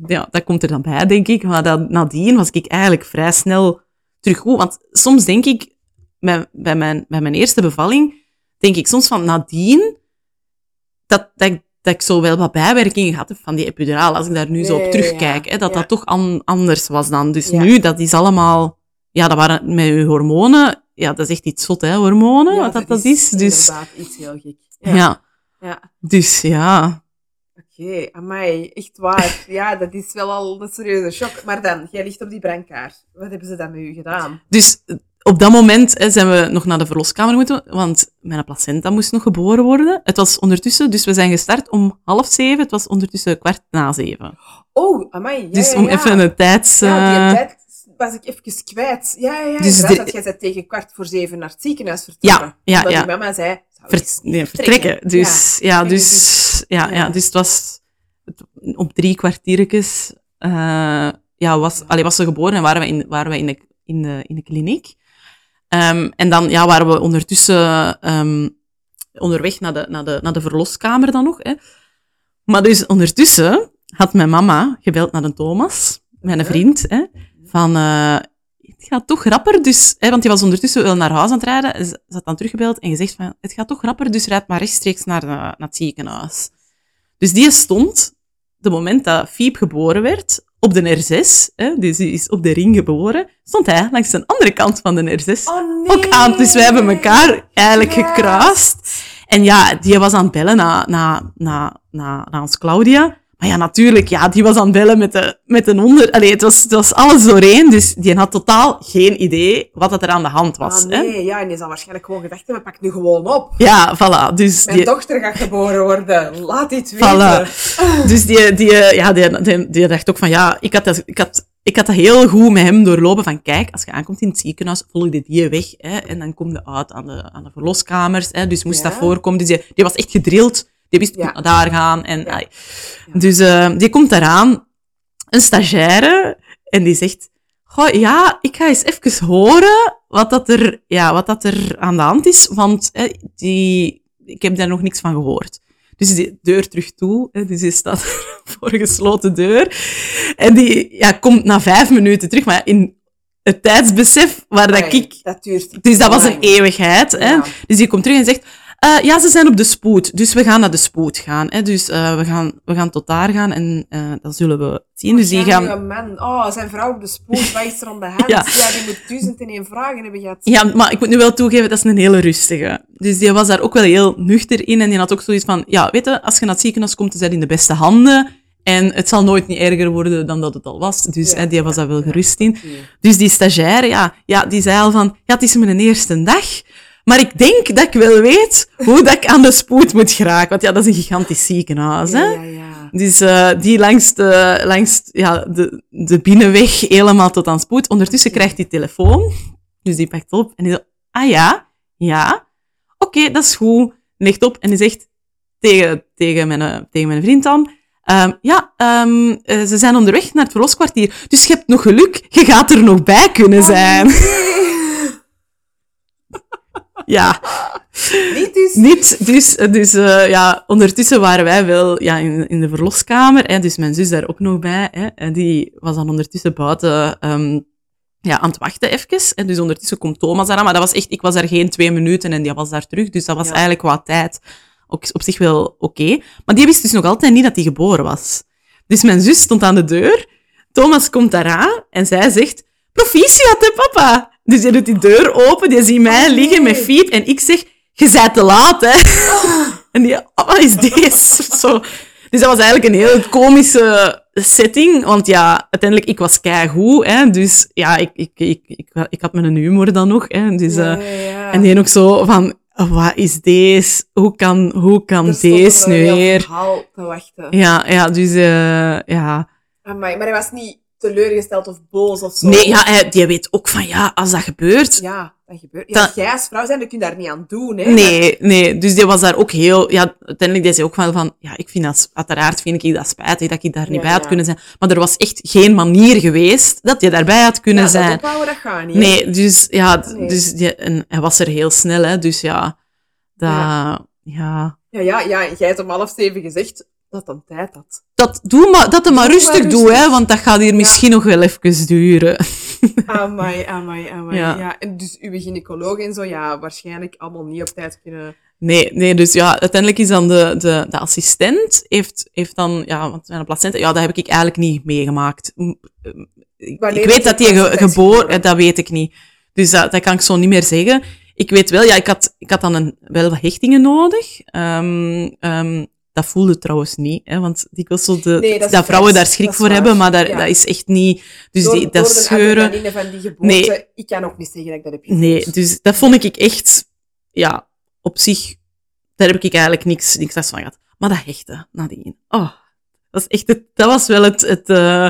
ja, dat komt er dan bij, denk ik. Maar dat, nadien was ik eigenlijk vrij snel terug goed. Want soms denk ik, bij, bij, mijn, bij mijn eerste bevalling, denk ik soms van nadien, dat, dat, ik, dat ik zo wel wat bijwerkingen heb van die epiduraal, als ik daar nu zo op terugkijk, ja. hè, dat Ja. dat toch an- anders was dan. Dus Ja. nu, dat is allemaal, ja, dat waren met je hormonen, ja, dat is echt iets zot, hè, hormonen, wat dat, dat is. Dus, inderdaad iets heel gek. ja. Ja. dus ja. Oké, amai, echt waar. Ja, dat is wel al een serieuze shock. Maar dan, jij ligt op die brancard. Wat hebben ze dan met u gedaan? Dus op dat moment hè, zijn we nog naar de verloskamer moeten, want mijn placenta moest nog geboren worden. Het was ondertussen, dus we zijn gestart om half zeven, het was ondertussen kwart na zeven. Oh, amai, ja, dus om ja. even een tijds... Ja, eh, die tijd was ik even kwijt. Ja, ja, ja. Dus de- dat jij zei tegen kwart voor zeven naar het ziekenhuis vertrokken. Ja, ja, ja. mama zei, ver- nee, vertrekken. Dus ja, Ja, dus, ja, Ja. dus het was op drie kwartiertjes eh, ja, was, allee, was ze geboren en waren we in, waren we in, de, in, de, in de kliniek. Ehm, en dan ja, waren we ondertussen ehm, onderweg naar de, naar, de, naar de verloskamer dan nog. Hè. Maar dus ondertussen had mijn mama gebeld naar de Thomas, mijn vriend, hè, van... eh, het gaat toch rapper, dus... Hè, want die was ondertussen wel naar huis aan het rijden. en Ze ze had dan teruggebeld en gezegd van... Het gaat toch rapper, dus rijd maar rechtstreeks naar, de- naar het ziekenhuis. Dus die stond, de moment dat Fiep geboren werd, op de R6, hè, dus die is op de ring geboren, stond hij langs de andere kant van de R6 Oh nee. ook aan. Dus wij hebben elkaar eigenlijk gekruist. En ja, die was aan het bellen naar, naar, naar, naar, naar ons Claudia. Maar ja, natuurlijk, ja, die was aan het bellen met, de, met een onder... Allee, het was, het was alles doorheen, dus die had totaal geen idee wat dat er aan de hand was. Ah, hè. nee, ja, en die zal waarschijnlijk gewoon gedacht hebben, pak nu gewoon op. Ja, voilà. Dus Mijn die, dochter gaat geboren worden. Laat dit weten. Voilà. Dus die, die, ja, die, die, die dacht ook van, ja, ik had, dat, ik, had, ik had dat heel goed met hem doorlopen. Van, kijk, als je aankomt in het ziekenhuis, volg je die weg. Hè, en dan kom je uit aan de, aan de verloskamers. Hè, dus moest Ja. dat voorkomen. Dus die, die was echt gedrild. Die wist, Ja. daar gaan. En, Ja. Dus eh, die komt daaraan, een stagiaire, en die zegt, Goh, ja, ik ga eens even horen wat dat er, ja, wat dat er aan de hand is, want hè, die, ik heb daar nog niks van gehoord. Dus die deur terug toe, hè, dus die staat voor een gesloten deur. En die ja, komt na vijf minuten terug, maar in het tijdsbesef waar dat ik... Dat duurt Dus dat was een eeuwigheid. Hè? Ja. Dus die komt terug en zegt, eh, ja, ze zijn op de spoed. Dus we gaan naar de spoed gaan. Hè? Dus eh, we, gaan, we gaan tot daar gaan en eh dat zullen we zien. Dus die gaan... Man. Oh, zijn vrouw op de spoed. Wat is er aan de hand? Ja. Ja. die moet duizend en één vragen hebben gehad. Ja, maar ik moet nu wel toegeven, dat is een hele rustige. Dus die was daar ook wel heel nuchter in. En die had ook zoiets van, ja, weet je, als je naar het ziekenhuis komt, dan zijn in de beste handen. En het zal nooit niet erger worden dan dat het al was. Dus Ja, hè, die was daar wel gerust in. Dus die stagiaire, ja, ja, die zei al van, ja, het is mijn eerste dag. Maar ik denk dat ik wel weet hoe dat ik aan de spoed moet geraken. Want ja, dat is een gigantisch ziekenhuis, hè. Ja, ja, ja. Dus eh, die langs, de, langs ja, de, de binnenweg helemaal tot aan spoed. Ondertussen krijgt hij telefoon. Dus die pakt op en die zegt, ah ja, ja, oké, dat is goed. Legt op en die zegt tegen, tegen, mijn, eh, tegen mijn vriend dan, ehm, ja, eh, ze zijn onderweg naar het verloskwartier. Dus je hebt nog geluk, je gaat er nog bij kunnen zijn. ja. Niet dus. Niet, dus, dus eh, ja, ondertussen waren wij wel ja, in, in de verloskamer, hè, dus mijn zus daar ook nog bij, hè, en die was dan ondertussen buiten ehm, ja, aan het wachten even. En dus ondertussen komt Thomas daar aan, maar dat was echt, ik was daar geen twee minuten en die was daar terug, dus dat was Ja. eigenlijk wat tijd. Ook op zich wel oké. Maar die wist dus nog altijd niet dat hij geboren was. Dus mijn zus stond aan de deur, Thomas komt daaraan en zij zegt, proficiat hè papa! Dus die doet die deur open, die ziet mij Oh, liggen met fiet en ik zeg, je bent te laat, hè. En die, oh, wat is deze? Zo. Dus dat was eigenlijk een heel komische setting, want ja, uiteindelijk, ik was keigoed, hè. Dus ja, ik, ik, ik, ik, ik had mijn humor dan nog, hè. Dus, eh, ja, ja. En die ook zo van, wat is deze? Hoe kan, hoe kan deze nu weer? verhaal te wachten. Ja, ja, dus eh, ja. Amai, maar hij was niet teleurgesteld of boos of zo. Nee, ja, hij, die weet ook van, ja, als dat gebeurt, Ja, dat gebeurt. Ja, Dat- jij als vrouw zijn, dan kun je daar niet aan doen, hè. Nee, nee. Dus die was daar ook heel... Ja, uiteindelijk deed ze ook wel van... Ja, ik vind dat... Uiteraard vind ik dat spijtig dat ik daar niet Ja, bij had ja. kunnen zijn. Maar er was echt geen manier geweest dat je daarbij had kunnen ja, zijn. dat ophouden, dat gaat niet. hè. Nee, dus ja... Nee. Dus die, en hij was er heel snel, hè. Dus ja... Dat... Ja. Ja... Ja, ja, ja, jij hebt om half zeven gezegd dat het een tijd had. Dat, doe maar, dat hem maar Doe maar rustig doe, hè. Want dat gaat hier misschien nog wel even duren. Amai, amai, amai. Ja. Ja. En dus uw gynaecoloog en zo, ja, waarschijnlijk allemaal niet op tijd kunnen... Nee, nee, dus ja, uiteindelijk is dan de, de, de assistent heeft, heeft dan, ja, want mijn placenta, ja, dat heb ik eigenlijk niet meegemaakt. Ik, weet dat die ge- geboren, dat weet ik niet. Dus dat, dat kan ik zo niet meer zeggen. Ik weet wel, ja, ik had, ik had dan een, wel wat hechtingen nodig. Ehm, dat voelde trouwens niet, hè, want dikwijls zo de, Nee, dat vrouwen daar schrik voor waar. hebben, maar daar, Ja. dat is echt niet, dus door, die, dat door scheuren. van die geboorte, Nee. ik kan ook niet zeggen dat ik dat heb gevoeld. Nee, dus dat vond ik echt, ja, op zich, daar heb ik eigenlijk niks, niks last van gehad. Maar dat hechte, nadien. Oh, dat, is echt het, dat was wel het, het eh,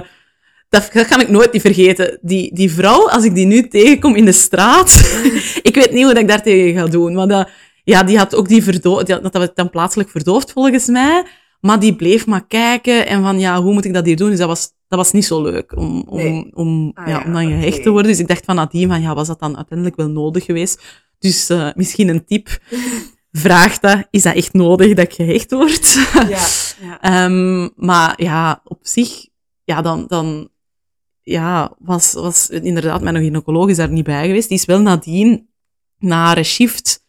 dat, dat kan ik nooit niet vergeten. Die, die vrouw, als ik die nu tegenkom in de straat, ik weet niet hoe dat ik daar tegen ga doen, maar dat, ja, die had ook die verdoofd, dat werd dan plaatselijk verdoofd volgens mij, maar die bleef maar kijken en van, ja, hoe moet ik dat hier doen? Dus dat was, dat was niet zo leuk om, om, Nee. om, Ah, ja, ja, om dan gehecht te worden. Dus ik dacht van nadien, van, ja, was dat dan uiteindelijk wel nodig geweest? Dus eh, misschien een tip. Vraag dat, is dat echt nodig dat ik gehecht word? Ja, ja. Ehm, maar ja, op zich, ja, dan, dan ja, was, was inderdaad mijn gynaecoloog is daar niet bij geweest. Die is wel nadien, na haar shift,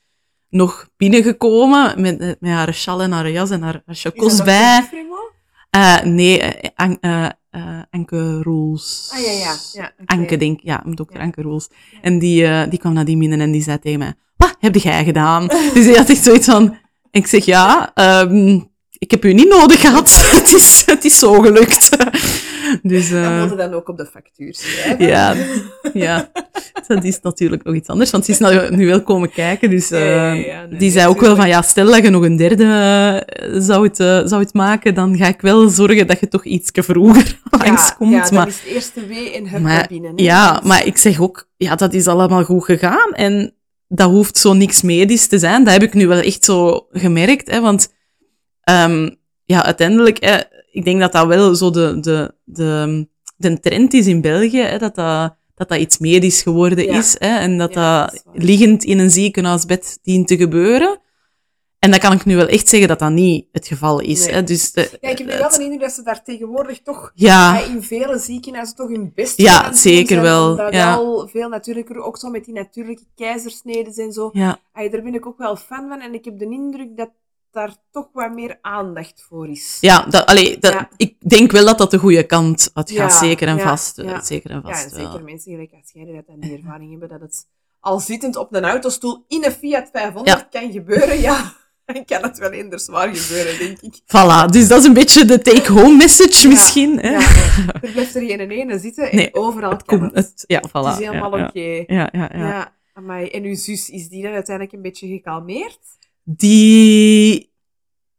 nog binnengekomen met, met haar sjal en haar jas en haar dat nog bij. Eh, nee, eh, An eh, eh, Anke Roels. Ah, ja, ja. ja. Anke, denk ik. Ja, dokter Ja. Anke Roels. En die, eh, die kwam nadien binnen en die zei tegen mij, wat heb jij gedaan? dus die had echt zoiets van... Ik zeg, ja, ehm, ik heb u niet nodig gehad. het, is, het is zo gelukt. dus, Dat eh, moet dan ook op de factuur schrijven. ja, ja, dat is natuurlijk nog iets anders, want ze is nou, nu wel komen kijken, dus Ja, ja, ja, nee, die zei ook wel van, ja, stel dat je nog een derde eh, zou, het, zou het maken, dan ga ik wel zorgen dat je toch iets vroeger langskomt. Ja, dat maar, is het eerste W in het maar, hè. ja, maar ik zeg ook, ja, dat is allemaal goed gegaan en dat hoeft zo niks medisch te zijn. Dat heb ik nu wel echt zo gemerkt, hè, want ehm, ja, uiteindelijk, eh, ik denk dat dat wel zo de, de, de, de trend is in België, hè, dat, dat, dat dat iets medisch geworden Ja. is hè, en dat Ja, dat, dat liggend in een ziekenhuisbed dient te gebeuren. En dan kan ik nu wel echt zeggen dat dat niet het geval is. Nee. Hè? Dus de, Ja, ik heb wel de indruk dat ze daar tegenwoordig toch ja, in vele ziekenhuizen toch hun best Ja, doen zeker zijn, wel, Omdat ja. wel veel natuurlijker, ook zo met die natuurlijke keizersneden en zo. ja, Ay, daar ben ik ook wel fan van. En ik heb de indruk dat daar toch wat meer aandacht voor is. ja, dat, allee, dat, Ja. ik denk wel dat dat de goede kant gaat. Ja, zeker en ja, vast. ja. Zeker en Ja, vast en wel. zeker mensen gelijk als jij die dat dan die ervaring hebben dat het al zittend op een autostoel in een Fiat 500 kan gebeuren, ja, dan kan het wel eender zwaar gebeuren, denk ik. Voilà, dus dat is een beetje de take-home message Ja, misschien. Hè? Ja, er blijft er geen ene zitten en Nee, overal Het kan komt- het. het- ja, voilà. Het is helemaal ja, oké. ja. Ja, ja, Ja. ja. amai. En uw zus, is die dan uiteindelijk een beetje gekalmeerd? Die...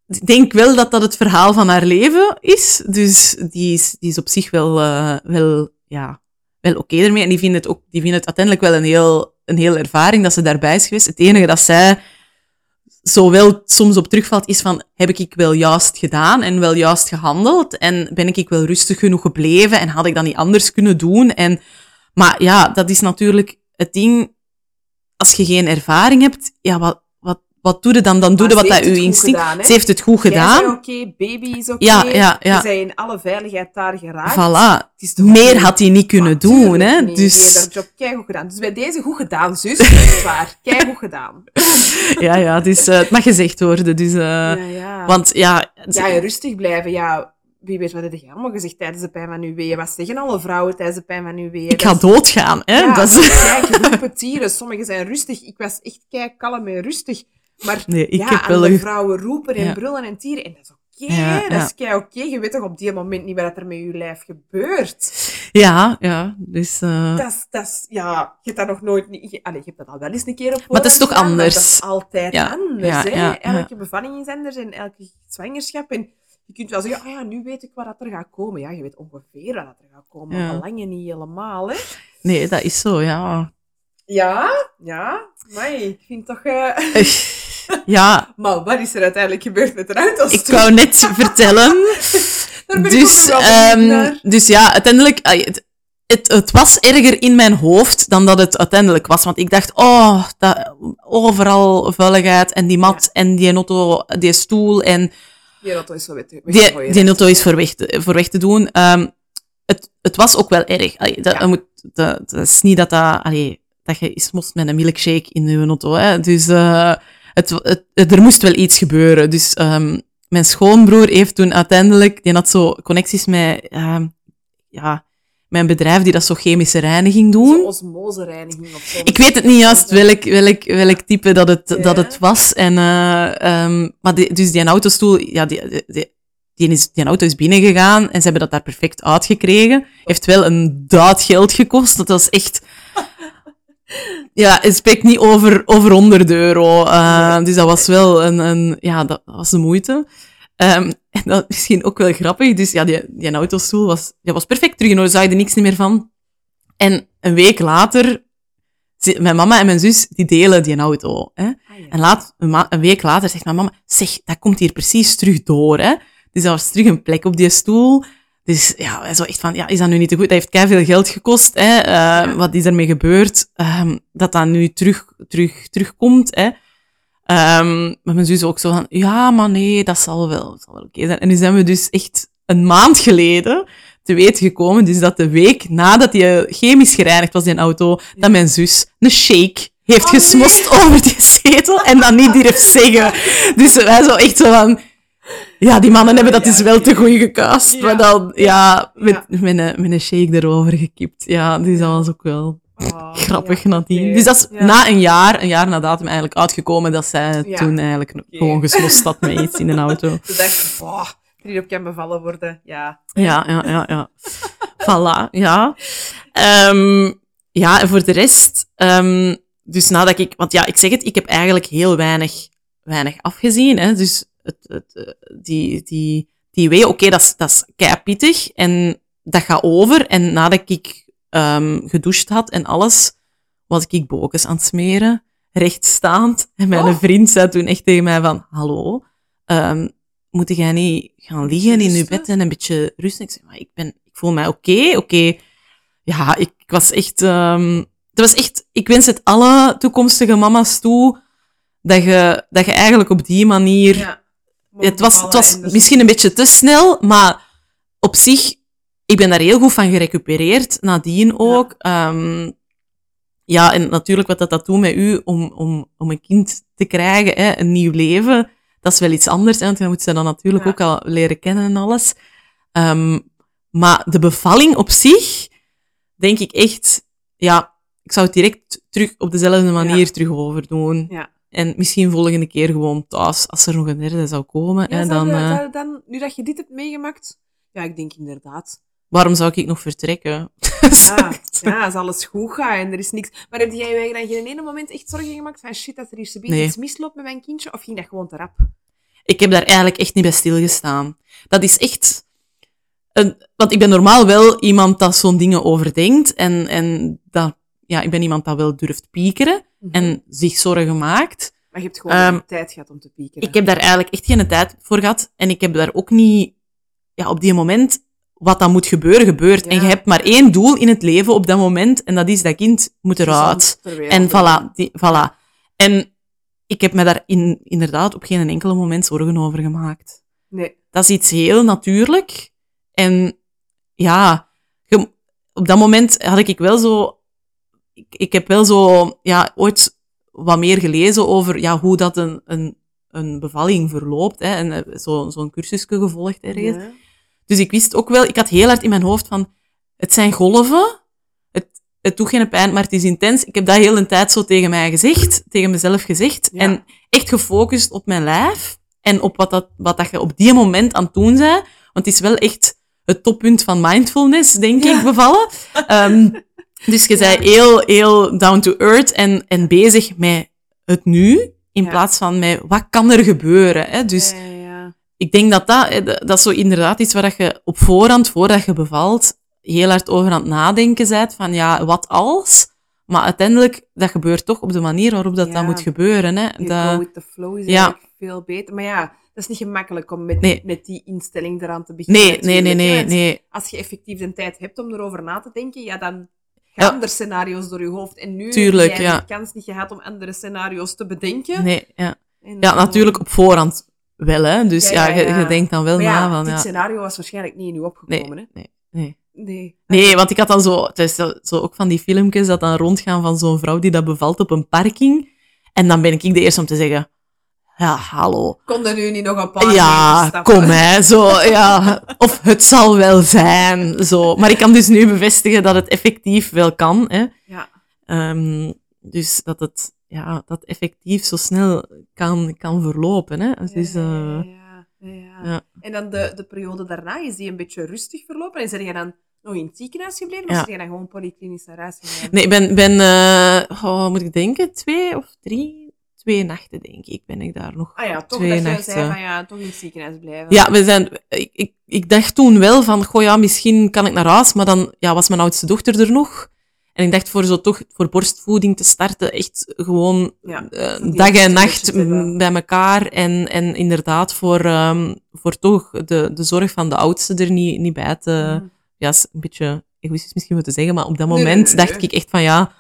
Ik denk wel dat dat het verhaal van haar leven is. Dus die is, die is op zich wel, eh, wel, ja, wel oké ermee. En die vindt het ook, die vindt het uiteindelijk wel een heel, een heel ervaring dat ze daarbij is geweest. Het enige dat zij zo wel soms op terugvalt is van, heb ik wel juist gedaan en wel juist gehandeld? En ben ik wel rustig genoeg gebleven en had ik dat niet anders kunnen doen? En, maar ja, dat is natuurlijk het ding, als je geen ervaring hebt, ja, wat, wat, doe je dan? Dan doe je Maar wat ze dat het goed instinct... gedaan, ze heeft het goed gedaan. oké, baby is oké. Ja, ja, in alle veiligheid daar geraakt. Voilà. Het is Meer had hij niet kunnen doen, hè. Dus, haar job keigoed gedaan. Dus bij deze goed gedaan, zus. Echt waar. Keigoed gedaan. ja, ja, dus, eh, het mag gezegd worden. Dus, eh, ja, ja. Want ja... het- ja, rustig blijven. Ja, wie weet wat heb jij allemaal gezegd tijdens de pijn van uw weeën? Wat zeggen alle vrouwen tijdens de pijn van uw weeën? ik ga Dat- doodgaan, hè. Ja, dat is... kijk, roepen tieren. Sommigen zijn rustig. Ik was echt kei kalm en rustig. Maar Nee, ik ja, heb wel een- vrouwen roepen en Ja. brullen en tieren. En dat is oké. Dat is kei oké. Je weet toch op die moment niet wat er met je lijf gebeurt. Ja, ja. Dus... eh, Dat is, dat is, ja, je hebt dat nog nooit... niet- Je, allee, je hebt dat al wel eens een keer op Maar het is toch gedaan, anders? dat is altijd anders, hè. Elke bevalling is anders en elke zwangerschap. En je kunt wel zeggen, oh ja, nu weet ik wat dat er gaat komen. Ja, je weet ongeveer wat dat er gaat komen, maar lang niet helemaal, hè. Nee, dat is zo, ja. Ja, ja. Maar ik vind toch... eh, Ja, Maar wat is er uiteindelijk gebeurd met de auto's? ik wou net vertellen. Dus, ehm, naar. dus ja, uiteindelijk... Het, het, het was erger in mijn hoofd dan dat het uiteindelijk was. Want ik dacht, oh, dat, overal vuiligheid en die mat en die auto, die stoel en Die auto is zo weg te die, auto is voor weg te, voor weg te doen. Ehm, het, het was ook wel erg. Allee, dat, Ja. moet, dat, dat is niet dat, dat, allee, dat je eens moest met een milkshake in je auto. Hè. Dus eh, het, het, het- er moest wel iets gebeuren. Dus ehm, mijn schoonbroer heeft toen uiteindelijk, die had zo connecties met ehm, ja, mijn bedrijf die dat zo chemische reiniging doen. Zo osmosereiniging of zo. Ik weet het niet juist welk, welk, welk type dat het, Ja. dat het was. En, eh, ehm, maar die, dus die autostoel, ja, die, die, die, die is, die auto is binnengegaan en ze hebben dat daar perfect uitgekregen. Heeft wel een duit geld gekost. Dat was echt... Ja, het spreekt niet over, over 100 euro. Eh. Dus dat was wel een, een... Ja, dat was de moeite. Ehm, en dat is misschien ook wel grappig. Dus ja, die, die autostoel was, die was perfect terug orde. Zag je er niks meer van. En een week later, mijn mama en mijn zus, die delen die auto. Hè? Ah, ja. En laat, een, een week later zegt mijn mama, zeg, dat komt hier precies terug door. Hè? Dus dat was terug een plek op die stoel. Dus ja, zo echt van, ja, is dat nu niet te goed? Dat heeft keiveel geld gekost. Hè? Eh, Wat is ermee gebeurd? Ehm, dat dat nu terug, terug, terugkomt. Hè? Ehm, maar mijn zus ook zo van, ja, maar nee, dat zal wel, dat zal wel oké zijn. En nu zijn we dus echt een maand geleden te weten gekomen, dus dat de week nadat die chemisch gereinigd was, die auto, dat mijn zus een shake heeft Oh, gesmost over die zetel en dat niet durft zeggen. Dus wij zo echt zo van, ja, die mannen hebben dat dus wel te goed gecast, Ja. maar dan, ja, met, Ja. met, een, met een shake erover gekipt. Ja, dus dat was ook wel Oh, grappig ja, nadien. Dus dat is Ja. na een jaar, een jaar na datum eigenlijk uitgekomen dat zij Ja. toen eigenlijk gewoon gesmost had met iets in een auto. Ze dacht, boah, op kan bevallen worden. Ja. Ja, ja, ja, ja. voilà, ja. Ehm, ja, en voor de rest, ehm, dus nadat ik, want ja, ik zeg het, ik heb eigenlijk heel weinig, weinig afgezien. Hè, dus het, het, eh, die, die, die wee, oké, dat is, dat is keipittig en dat gaat over. En nadat ik ehm gedoucht had en alles, was ik bokens aan het smeren, rechtstaand. En mijn Oh. vriend zei toen echt tegen mij van, hallo, ehm, moet jij niet gaan liggen in je bed en een beetje rusten? Ik zei, maar ik, ben, ik voel mij oké, oké. Ja, ik, ik was echt... ehm dat was echt... Ik wens het alle toekomstige mama's toe dat je, dat je eigenlijk op die manier... Ja. Het was, het was dus- misschien een beetje te snel, maar op zich, ik ben daar heel goed van gerecupereerd, nadien ook. Ja, ja en natuurlijk wat dat, dat doet met u om, om, om een kind te krijgen, hè, een nieuw leven, dat is wel iets anders, hè, want je moet ze dan natuurlijk Ja. ook al leren kennen en alles. Ehm, maar de bevalling op zich, denk ik echt, ja, ik zou het direct terug op dezelfde manier Ja. terug overdoen. Ja. En misschien volgende keer gewoon thuis, als er nog een derde zou komen. Ja, hè, dan, eh, zou dan, nu dat je dit hebt meegemaakt, ja, ik denk inderdaad. waarom zou ik nog vertrekken? Ja, ja, als alles goed gaat en er is niks. Maar heb jij je dan geen ene moment echt zorgen gemaakt van shit, dat er hier Nee. iets misloopt met mijn kindje? Of ging dat gewoon te rap? Ik heb daar eigenlijk echt niet bij stilgestaan. Dat is echt... Een, want ik ben normaal wel iemand dat zo'n dingen overdenkt. En, en dat, ja, ik ben iemand dat wel durft piekeren. En zich zorgen maakt. Maar je hebt gewoon de tijd gehad om te piekeren. Ik heb daar eigenlijk echt geen tijd voor gehad. En ik heb daar ook niet... Ja, op die moment... Wat dan moet gebeuren, gebeurt. En je hebt maar één doel in het leven op dat moment. En dat is dat kind moet eruit. En voilà, die, voilà. En ik heb me daar in, inderdaad op geen enkele moment zorgen over gemaakt. Nee. Dat is iets heel natuurlijk. En ja, op dat moment had ik wel zo... Ik, ik heb wel zo, ja, ooit wat meer gelezen over ja, hoe dat een, een, een bevalling verloopt. Hè, en eh, zo- zo'n cursusje gevolgd ergens. Ja. Dus ik wist ook wel, ik had heel hard in mijn hoofd van, het zijn golven, het, het doet geen pijn, maar het is intens. Ik heb dat heel een tijd zo tegen mij gezegd, tegen mezelf gezegd. Ja. En echt gefocust op mijn lijf en op wat, dat, wat dat je op die moment aan het doen bent. Want het is wel echt het toppunt van mindfulness, denk Ja. ik, bevallen. Ehm, dus je zei heel, heel down to earth en, en bezig met het nu, in plaats van met wat kan er gebeuren. Hè? Dus Ja, ja. ik denk dat dat, dat is zo inderdaad iets waar dat je op voorhand, voordat je bevalt, heel hard over aan het nadenken bent van ja, wat als? Maar uiteindelijk, dat gebeurt toch op de manier waarop dat, Ja. dat moet gebeuren. Hè? You Dat- go with the flow is Ja. veel beter. Maar ja, dat is niet gemakkelijk om met, Nee. met die instelling eraan te beginnen. nee, nee, nee, nee, nee. Als je effectief de tijd hebt om erover na te denken, ja, dan gaan er scenario's door je hoofd. En nu Tuurlijk, heb ja. de kans niet gehad om andere scenario's te bedenken. nee ja. En ja, dan- natuurlijk op voorhand wel, hè. Dus Ja, je, je denkt dan wel na van, dit scenario was waarschijnlijk niet in u opgekomen, hè? nee, nee. Nee. Nee, want ik had dan zo, het is zo, zo ook van die filmpjes dat dan rondgaan van zo'n vrouw die dat bevalt op een parking. En dan ben ik de eerste om te zeggen, ja, hallo. Konden nu niet nog een paar Ja, kom hè, zo, ja. Of het zal wel zijn, zo. Maar ik kan dus nu bevestigen dat het effectief wel kan, hè. Ja. Ehm, dus dat het, ja, dat effectief zo snel kan, kan verlopen, hè. Dus, ja, ja, ja. ja. En dan de, de periode daarna, is die een beetje rustig verlopen? En zijn jij dan nog in het ziekenhuis gebleven? Of Ja. zijn jij dan gewoon polyklinisch naar huis gegaan? Nee, ik ben, ben eh, oh, moet ik denken, twee of drie, twee nachten, denk ik, ben ik daar nog. Ah ja, toch twee dat nachten. zei van ja, toch in het ziekenhuis blijven. Ja, we zijn, ik, ik, ik dacht toen wel van, goh ja, misschien kan ik naar huis, maar dan ja, was mijn oudste dochter er nog. En ik dacht voor zo toch, voor borstvoeding te starten, echt gewoon Ja, eh, dag en nacht bij elkaar. En, en inderdaad voor, ehm, voor toch de, de zorg van de oudste er niet, niet bij te... Mhm. Ja, is een beetje egoïstisch misschien wat te zeggen, maar op dat Nee, nee, moment nee, dacht ik echt van ja,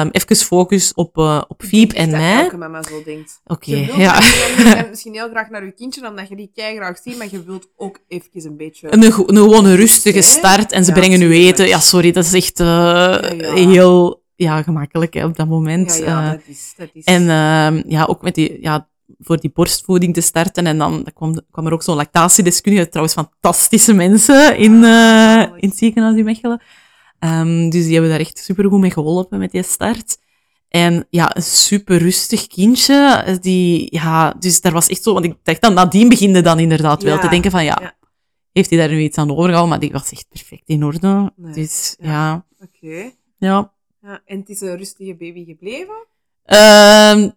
ehm even focus op, eh op Fiep en dat mij. elke mama zo denkt. Oké, Je wilt ja. misschien- misschien heel graag naar je kindje, omdat je die kei graag ziet, maar je wilt ook even een beetje... Een, een gewoon een rustige start en ze Ja, brengen nu eten. Ja, sorry, dat is echt eh, ja. heel ja, gemakkelijk hè, op dat moment. ja, ja, Eh, dat is... Dat is en ehm, ja, ook met die, ja, voor die borstvoeding te starten. En dan kwam, kwam er ook zo'n lactatiedeskundige, trouwens fantastische mensen in, zalig. in het ziekenhuis in Mechelen. Ehm, dus die hebben daar echt supergoed mee geholpen met die start. En ja, een super rustig kindje. Die, ja, dus daar was echt zo, want ik dacht dan, nadien beginde dan inderdaad wel Ja, te denken van, ja, ja. heeft hij daar nu iets aan overgehouden? Maar die was echt perfect in orde. Nee, Dus ja. ja, Oké. ja. Ja, en het is een rustige baby gebleven? Ehm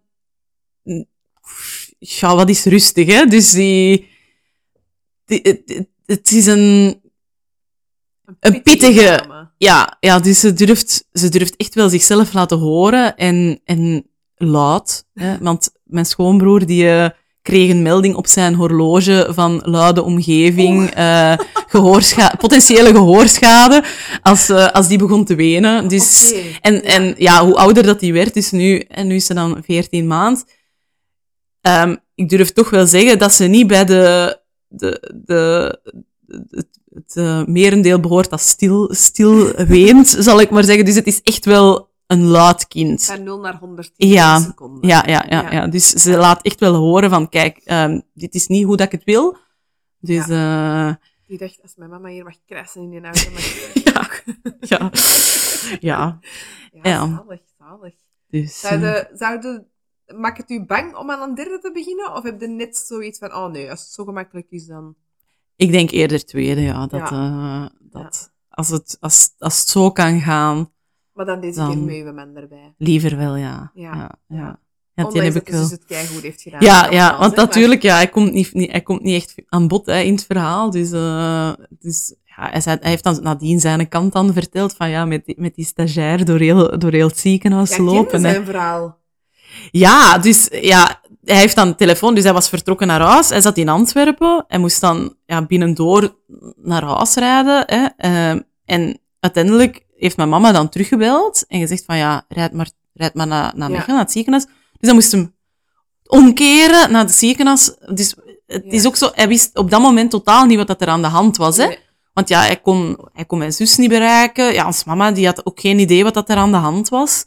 ja, wat is rustig, hè? Dus die, die het, is een, Een pittige-. Ja, ja, dus ze durft, ze durft echt wel zichzelf laten horen en, en luid. Hè? Want mijn schoonbroer, die eh, kreeg een melding op zijn horloge van luide omgeving, eh, gehoorscha potentiële gehoorschade, als, eh, als die begon te wenen. Dus, en, en ja, hoe ouder dat die werd, dus nu, en nu is ze dan 14 maand, um, ik durf toch wel zeggen dat ze niet bij de, de, de, het, het uh, merendeel behoort dat stil, stil weent, zal ik maar zeggen. Dus het is echt wel een luid kind. Van 0 naar 110 ja, seconden. Ja, ja, ja, ja. Dus ze laat echt wel horen van, kijk, um, dit is niet hoe dat ik het wil. Dus, ja. Uh, die dacht, als mijn mama hier mag krassen in die auto, mag ja. ja. ja. Ja, zalig, zalig. Dus, zouden, zouden, maakt het u bang om aan een derde te beginnen? Of heb je net zoiets van, oh nee, als het zo gemakkelijk is, dan... Ik denk eerder tweede, ja. Dat, ja. Uh, dat Als, het, als, als het zo kan gaan... Maar dan deze dan keer mee man erbij. Liever wel, ja. Ja, ja. ja. Ondanks heb ik wel... dus het keigoed heeft gedaan. Ja, ja want natuurlijk, ja, hij komt niet, niet, hij komt niet echt aan bod hè, in het verhaal. Dus, uh, dus ja, hij, zei, hij, heeft dan nadien zijn kant dan verteld van ja, met die, met die stagiair door heel, door heel het ziekenhuis ja, lopen. zijn hè. verhaal. Ja, dus ja, hij heeft dan telefoon, dus hij was vertrokken naar huis. Hij zat in Antwerpen. Hij moest dan ja, binnendoor naar huis rijden. Hè. Uh, en uiteindelijk heeft mijn mama dan teruggebeld en gezegd van ja, rijd maar, rijd maar naar, naar Mechelen, ja. naar het ziekenhuis. Dus hij moest hem omkeren naar het ziekenhuis. Dus het ja. is ook zo, hij wist op dat moment totaal niet wat er aan de hand was. Hè. Nee. Want ja, hij kon, hij kon mijn zus niet bereiken. Ja, ons mama die had ook geen idee wat er aan de hand was.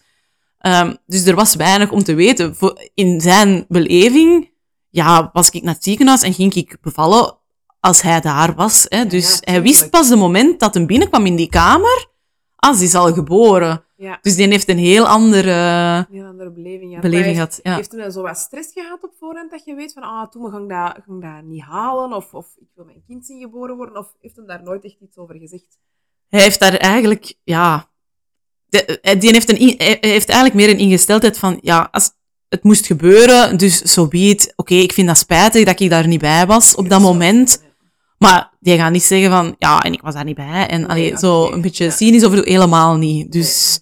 Um, dus er was weinig om te weten. In zijn beleving ja, was ik naar het ziekenhuis en ging ik bevallen als hij daar was. Hè. Dus ja, hij wist pas het moment dat hij binnenkwam in die kamer, als hij is al geboren. Ja. Dus die heeft een heel andere, heel andere beleving, ja. beleving gehad. Ja. Heeft hij zo wat stress gehad op voorhand dat je weet van, ah, toen ga ik dat, ga ik dat niet halen, of, of ik wil mijn kind zien geboren worden, of heeft hij daar nooit echt iets over gezegd? Hij heeft daar eigenlijk, ja, de, die heeft, een, hij heeft eigenlijk meer een ingesteldheid van, ja, als het moest gebeuren, dus zo so be. Oké, ik vind dat spijtig dat ik daar niet bij was op dat moment. Maar die gaat niet zeggen van, ja, en ik was daar niet bij. En allee, zo een beetje cynisch over helemaal niet. Dus,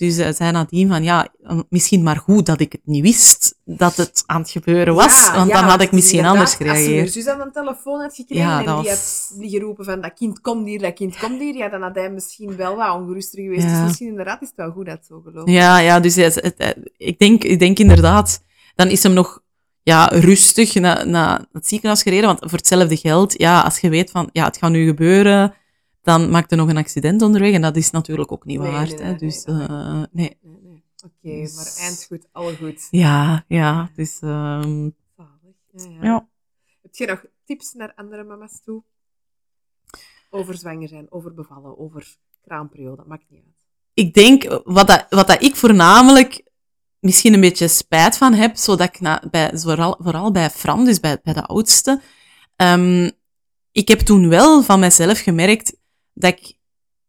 dus hij zei nadien van, ja, misschien maar goed dat ik het niet wist dat het aan het gebeuren was. Ja, want ja, dan had ik misschien anders gereageerd. Als je zus aan een telefoon had gekregen Ja, en die was- had die geroepen van, dat kind komt hier, dat kind komt hier, ja, dan had hij misschien wel wat ongeruster geweest. Dus misschien inderdaad is het wel goed dat het zo gelooft. Ja, ja, dus het, het- ik, denk, ik denk inderdaad, dan is hem nog ja, rustig naar, naar het ziekenhuis gereden. Want voor hetzelfde geld, ja, als je weet van, ja, het gaat nu gebeuren, dan maakt er nog een accident onderweg. En dat is natuurlijk ook niet Nee, waard. nee, hè. dus, nee, eh, nee. Nee. Oké, Dus- maar eind goed, alle goed. Ja, ja, dus, Zalig. Ja, ja. ja. Heb je nog tips naar andere mama's toe? Over zwanger zijn, over bevallen, over kraamperiode, maakt niet uit. ik denk, wat, dat, wat dat ik voornamelijk misschien een beetje spijt van heb, zodat ik na, bij, vooral, vooral bij Fran, dus bij, bij de oudste, ehm, ik heb toen wel van mezelf gemerkt dat ik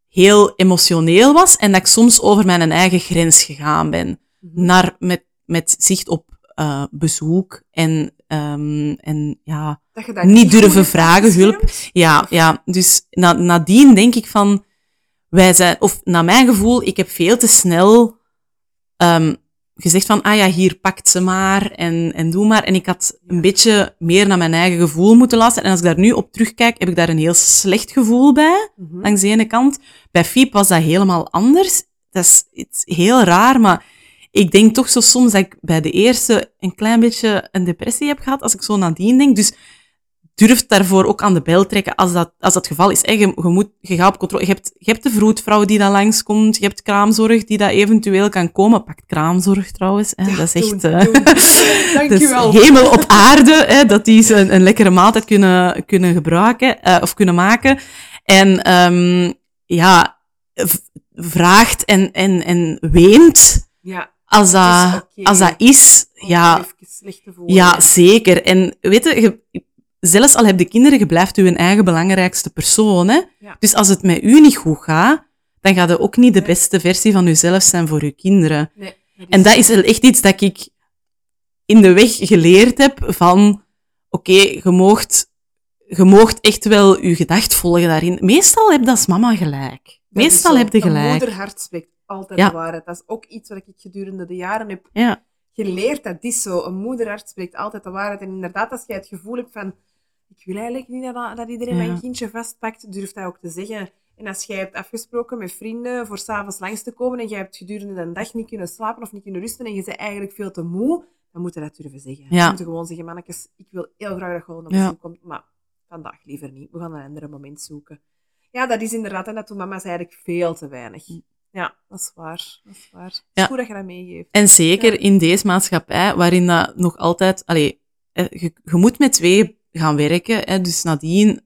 heel emotioneel was en dat ik soms over mijn eigen grens gegaan ben. Naar, met, met zicht op eh, bezoek en, ehm, en ja, Dat je dat niet goed durven vragen, hulp. Ja, ja. dus na, nadien denk ik van, wij zijn, of naar mijn gevoel, ik heb veel te snel ehm, gezegd van, ah ja, hier pakt ze maar en, en doe maar. En ik had een beetje meer naar mijn eigen gevoel moeten luisteren. En als ik daar nu op terugkijk, heb ik daar een heel slecht gevoel bij, Mhm. langs de ene kant. Bij Fiep was dat helemaal anders. Dat is iets heel raar, maar ik denk toch zo soms dat ik bij de eerste een klein beetje een depressie heb gehad, als ik zo nadien denk. Dus durf daarvoor ook aan de bel trekken als dat, als dat geval is. Hè, je, je, moet, je gaat op controle. Je hebt, je hebt de vroedvrouw die dan langskomt. Je hebt kraamzorg die dat eventueel kan komen. Pakt kraamzorg trouwens. Hè. Ja, dat is echt... doen, eh, doen. Hemel op aarde, hè, dat die ze een, een lekkere maaltijd kunnen, kunnen gebruiken eh, of kunnen maken. En ehm, ja, vraagt en, en, en weent Ja, als dat, als dat is. Ja, je even slecht te voelen. ja, zeker. En weet je, je- zelfs al heb je kinderen, je blijft je eigen belangrijkste persoon. Hè? Ja. Dus als het met u niet goed gaat, dan gaat je ook niet de beste versie van jezelf zijn voor je kinderen. Nee, En dat is echt iets dat ik in de weg geleerd heb van, oké, je moogt, je moogt echt wel je gedacht volgen daarin. Meestal heb je als mama gelijk. Dat Meestal heb je Een gelijk. moederhart spreekt altijd Ja. de waarheid. Dat is ook iets wat ik gedurende de jaren heb Ja, geleerd. Dat is zo. Een moederhart spreekt altijd de waarheid. En inderdaad, als jij het gevoel hebt van... Ik wil eigenlijk niet dat, dat iedereen Ja. mijn kindje vastpakt, durf dat ook te zeggen. En als jij hebt afgesproken met vrienden voor s'avonds langs te komen en jij hebt gedurende de dag niet kunnen slapen of niet kunnen rusten en je bent eigenlijk veel te moe, dan moet je dat durven zeggen. Ja. Dan moet je gewoon zeggen, mannetjes, ik wil heel graag dat je gewoon op Ja. bezoek komt, maar vandaag liever niet. We gaan een ander moment zoeken. Ja, dat is inderdaad, en dat doen mama's eigenlijk veel te weinig. Ja, dat is waar. Dat is waar. Het is Ja. goed dat je dat meegeeft. En zeker Ja. in deze maatschappij, waarin dat nog altijd... Allee, eh, je, je moet met twee gaan werken, hè, dus nadien...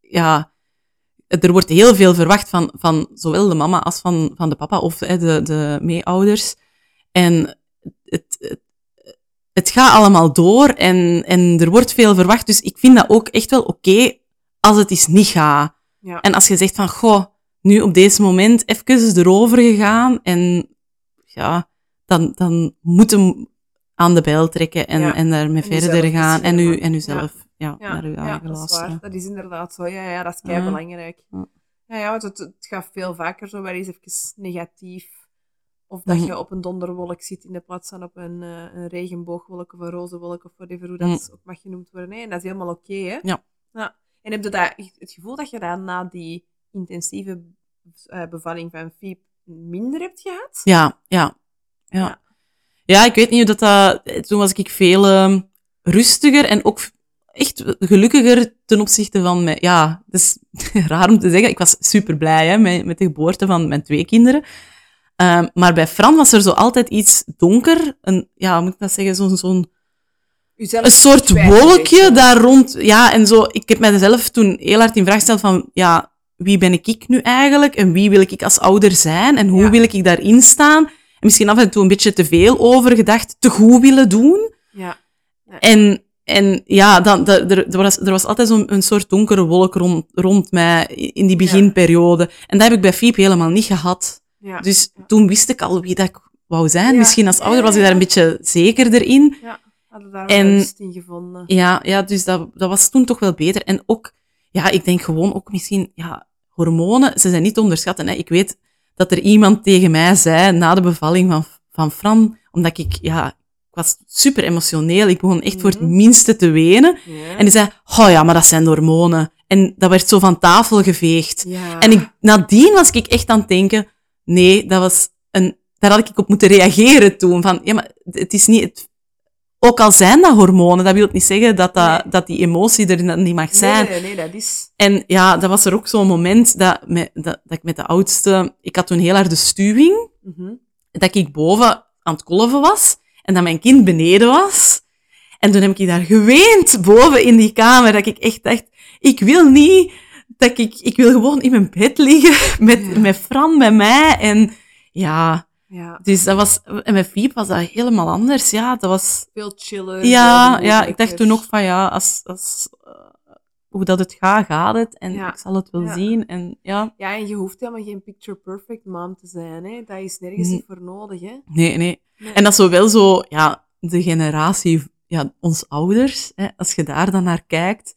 Ja, er wordt heel veel verwacht van, van zowel de mama als van, van de papa of hè, de, de meeouders. En het, het, het gaat allemaal door en, en er wordt veel verwacht. Dus ik vind dat ook echt wel oké als het eens niet gaat. Ja. En als je zegt van, goh, nu op deze moment even erover gegaan en ja, dan, dan moet hem aan de bijl trekken en, Ja. en daarmee En verder gaan en u, en u zelf ja. Ja, naar uw ja, eigen dat is waar. Dat is inderdaad zo. Ja, ja dat is kei belangrijk. Ja. Ja, want het, het gaat veel vaker zo wel eens even negatief. Of dat Mhm. je op een donderwolk zit in de plaats van op een, eh, een regenboogwolk of een roze wolk of whatever hoe dat Mhm. ook mag genoemd worden. hè. En dat is helemaal oké, hè? Ja. ja. En heb je dat, het gevoel dat je dat na die intensieve eh, bevalling van Fiep minder hebt gehad? Ja, ja, ja. Ja. Ik weet niet hoe dat... dat toen was ik veel ehm, rustiger en ook echt gelukkiger ten opzichte van mijn... Ja, het is raar om te zeggen. Ik was super blij hè, met, met de geboorte van mijn twee kinderen. Ehm, maar bij Fran was er zo altijd iets donker. Een, ja, hoe moet ik dat zeggen? Zo'n zo'n een soort wolkje daar rond. Ja, en zo. Ik heb mijzelf toen heel hard in vraag gesteld van, ja, wie ben ik nu eigenlijk? En wie wil ik als ouder zijn? En hoe Ja. wil ik daarin staan? En misschien af en toe een beetje te veel over gedacht, te goed willen doen. Ja. En, en ja, dan, er, was, er was altijd zo'n een soort donkere wolk rond, rond mij in die beginperiode. En dat heb ik bij Fiep helemaal niet gehad. Ja. Dus toen wist ik al wie dat ik wou zijn. Ja. Misschien als ouder was ik daar een beetje zekerder in. ja. Hadden daar En- in gevonden. Ja, ja dus dat, dat was toen toch wel beter. En ook, ja, ik denk gewoon ook misschien, ja, hormonen, ze zijn niet te onderschatten. Hè. Ik weet dat er iemand tegen mij zei na de bevalling van, van Fran, omdat ik, ja, was super emotioneel. Ik begon echt voor het Mhm. minste te wenen. En die zei, oh ja, maar dat zijn de hormonen. En dat werd zo van tafel geveegd. ja. En ik, nadien was ik echt aan het denken, nee, dat was een, daar had ik op moeten reageren toen. Van, ja, maar het is niet, het, ook al zijn dat hormonen, dat wil niet zeggen dat, dat, Nee. dat die emotie er niet mag zijn. Nee, nee, dat is... En ja, dat was er ook zo'n moment dat, met, dat, dat ik met de oudste, ik had toen heel harde stuwing, Mhm. dat ik boven aan het kolven was en dat mijn kind beneden was. En toen heb ik daar geweend boven in die kamer, dat ik echt dacht, ik wil niet, dat ik, ik wil gewoon in mijn bed liggen met, Ja. met Fran bij mij. En ja, Ja, dus dat was, en met Fiep was dat helemaal anders. Ja, dat was, veel chiller. ja, ja, ik dacht toen ook van ja, als, als, hoe dat het gaat, gaat het. En Ja. ik zal het wel Ja. zien. En ja, Ja, en je hoeft helemaal geen picture perfect mom te zijn, hè. Dat is nergens niet voor nodig, hè. nee, nee. Nee. En dat is zo wel zo, ja, de generatie, ja, ons ouders, hè, als je daar dan naar kijkt,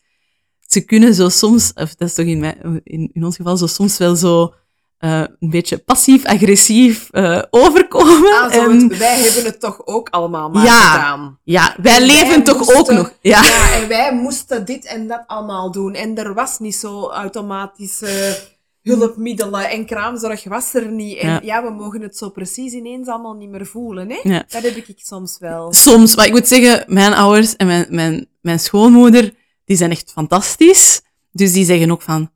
ze kunnen zo soms, of dat is toch in, mijn, in, in ons geval zo soms wel zo eh, een beetje passief-agressief eh, overkomen. Ah, en, het- wij hebben het toch ook allemaal maar Ja. gedaan. ja, wij En leven wij toch moesten- ook nog. Ja. Ja, en wij moesten dit en dat allemaal doen. En er was niet zo automatische hulpmiddelen en kraamzorg was er niet. En Ja. ja. we mogen het zo precies ineens allemaal niet meer voelen, hè. Ja. Dat heb ik soms wel. Soms, maar ik moet zeggen, mijn ouders en mijn, mijn, mijn schoonmoeder, die zijn echt fantastisch. Dus die zeggen ook van, "Ah,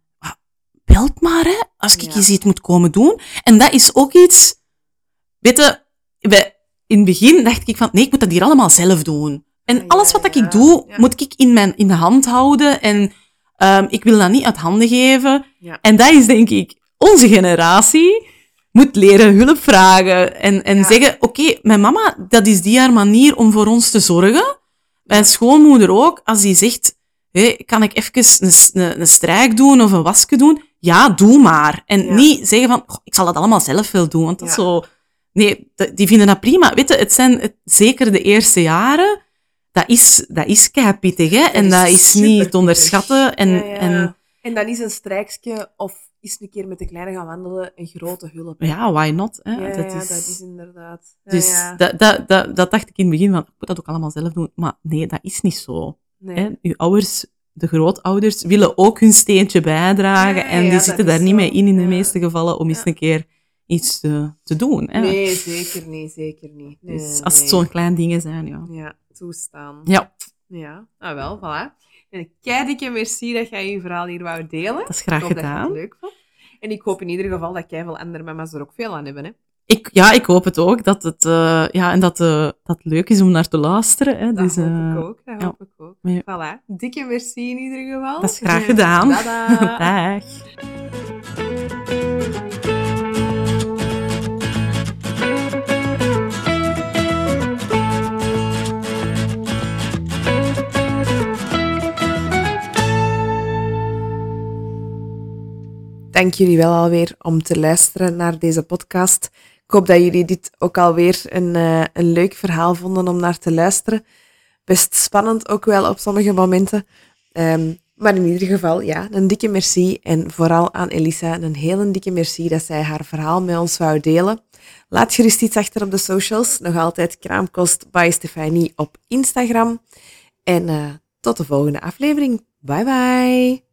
belt maar, hè, als ik Ja. eens iets moet komen doen. En dat is ook iets, weet je, in het begin dacht ik van, nee, ik moet dat hier allemaal zelf doen. En alles wat dat ik doe, moet ik in, mijn, in de hand houden. En ehm, ik wil dat niet uit handen geven. Ja. En dat is denk ik, onze generatie moet leren hulp vragen. En, en zeggen, oké, mijn mama, dat is die haar manier om voor ons te zorgen. Mijn schoonmoeder ook, als die zegt, hé, kan ik even een, een, een strijk doen of een wasje doen? Ja, doe maar. En Ja. niet zeggen van, "Goh, ik zal dat allemaal zelf wel doen, want dat is zo... Nee, die vinden dat prima. Weet je, het zijn het, zeker de eerste jaren, dat is, dat is keipittig, hè. En is dat is niet te onderschatten. En, Ja, en En dan is een strijkje of is een keer met de kleine gaan wandelen een grote hulp. ja, why not? Hè? Ja, dat, ja, is, dat is inderdaad. Dus ja. Dat, dat, dat, dat dacht ik in het begin van, ik moet dat ook allemaal zelf doen. Maar nee, dat is niet zo. Nee. Hè? Uw ouders, de grootouders, willen ook hun steentje bijdragen. En die zitten daar niet mee in, in de meeste gevallen, om eens een keer iets te, te doen. Hè. Nee, zeker niet, zeker niet. Nee, dus als het nee. zo'n klein dingen zijn, ja. Ja, toestaan. Ja, Ja, nou wel, voilà. En dikke merci dat jij je verhaal hier wou delen. dat is graag ik hoop dat je gedaan. het leuk vond. En ik hoop in ieder geval dat jij veel andere mama's er ook veel aan hebben. Hè? Ik, ja, ik hoop het ook. Dat het, eh, ja, en dat, eh, dat het leuk is om naar te luisteren. Hè. Dat dus, hoop eh, ik ook. Dat ja. hoop ik ook. Ja. Voilà. Dikke merci in ieder geval. Dat is graag gedaan. Tada. Dag. Dank jullie wel alweer om te luisteren naar deze podcast. Ik hoop dat jullie dit ook alweer een, eh, een leuk verhaal vonden om naar te luisteren. Best spannend ook wel op sommige momenten. Ehm, maar in ieder geval, ja, een dikke merci. En vooral aan Elisa een hele dikke merci dat zij haar verhaal met ons wou delen. Laat gerust iets achter op de socials. Nog altijd Kraamkost by Stefanie op Instagram. En eh, tot de volgende aflevering. Bye bye.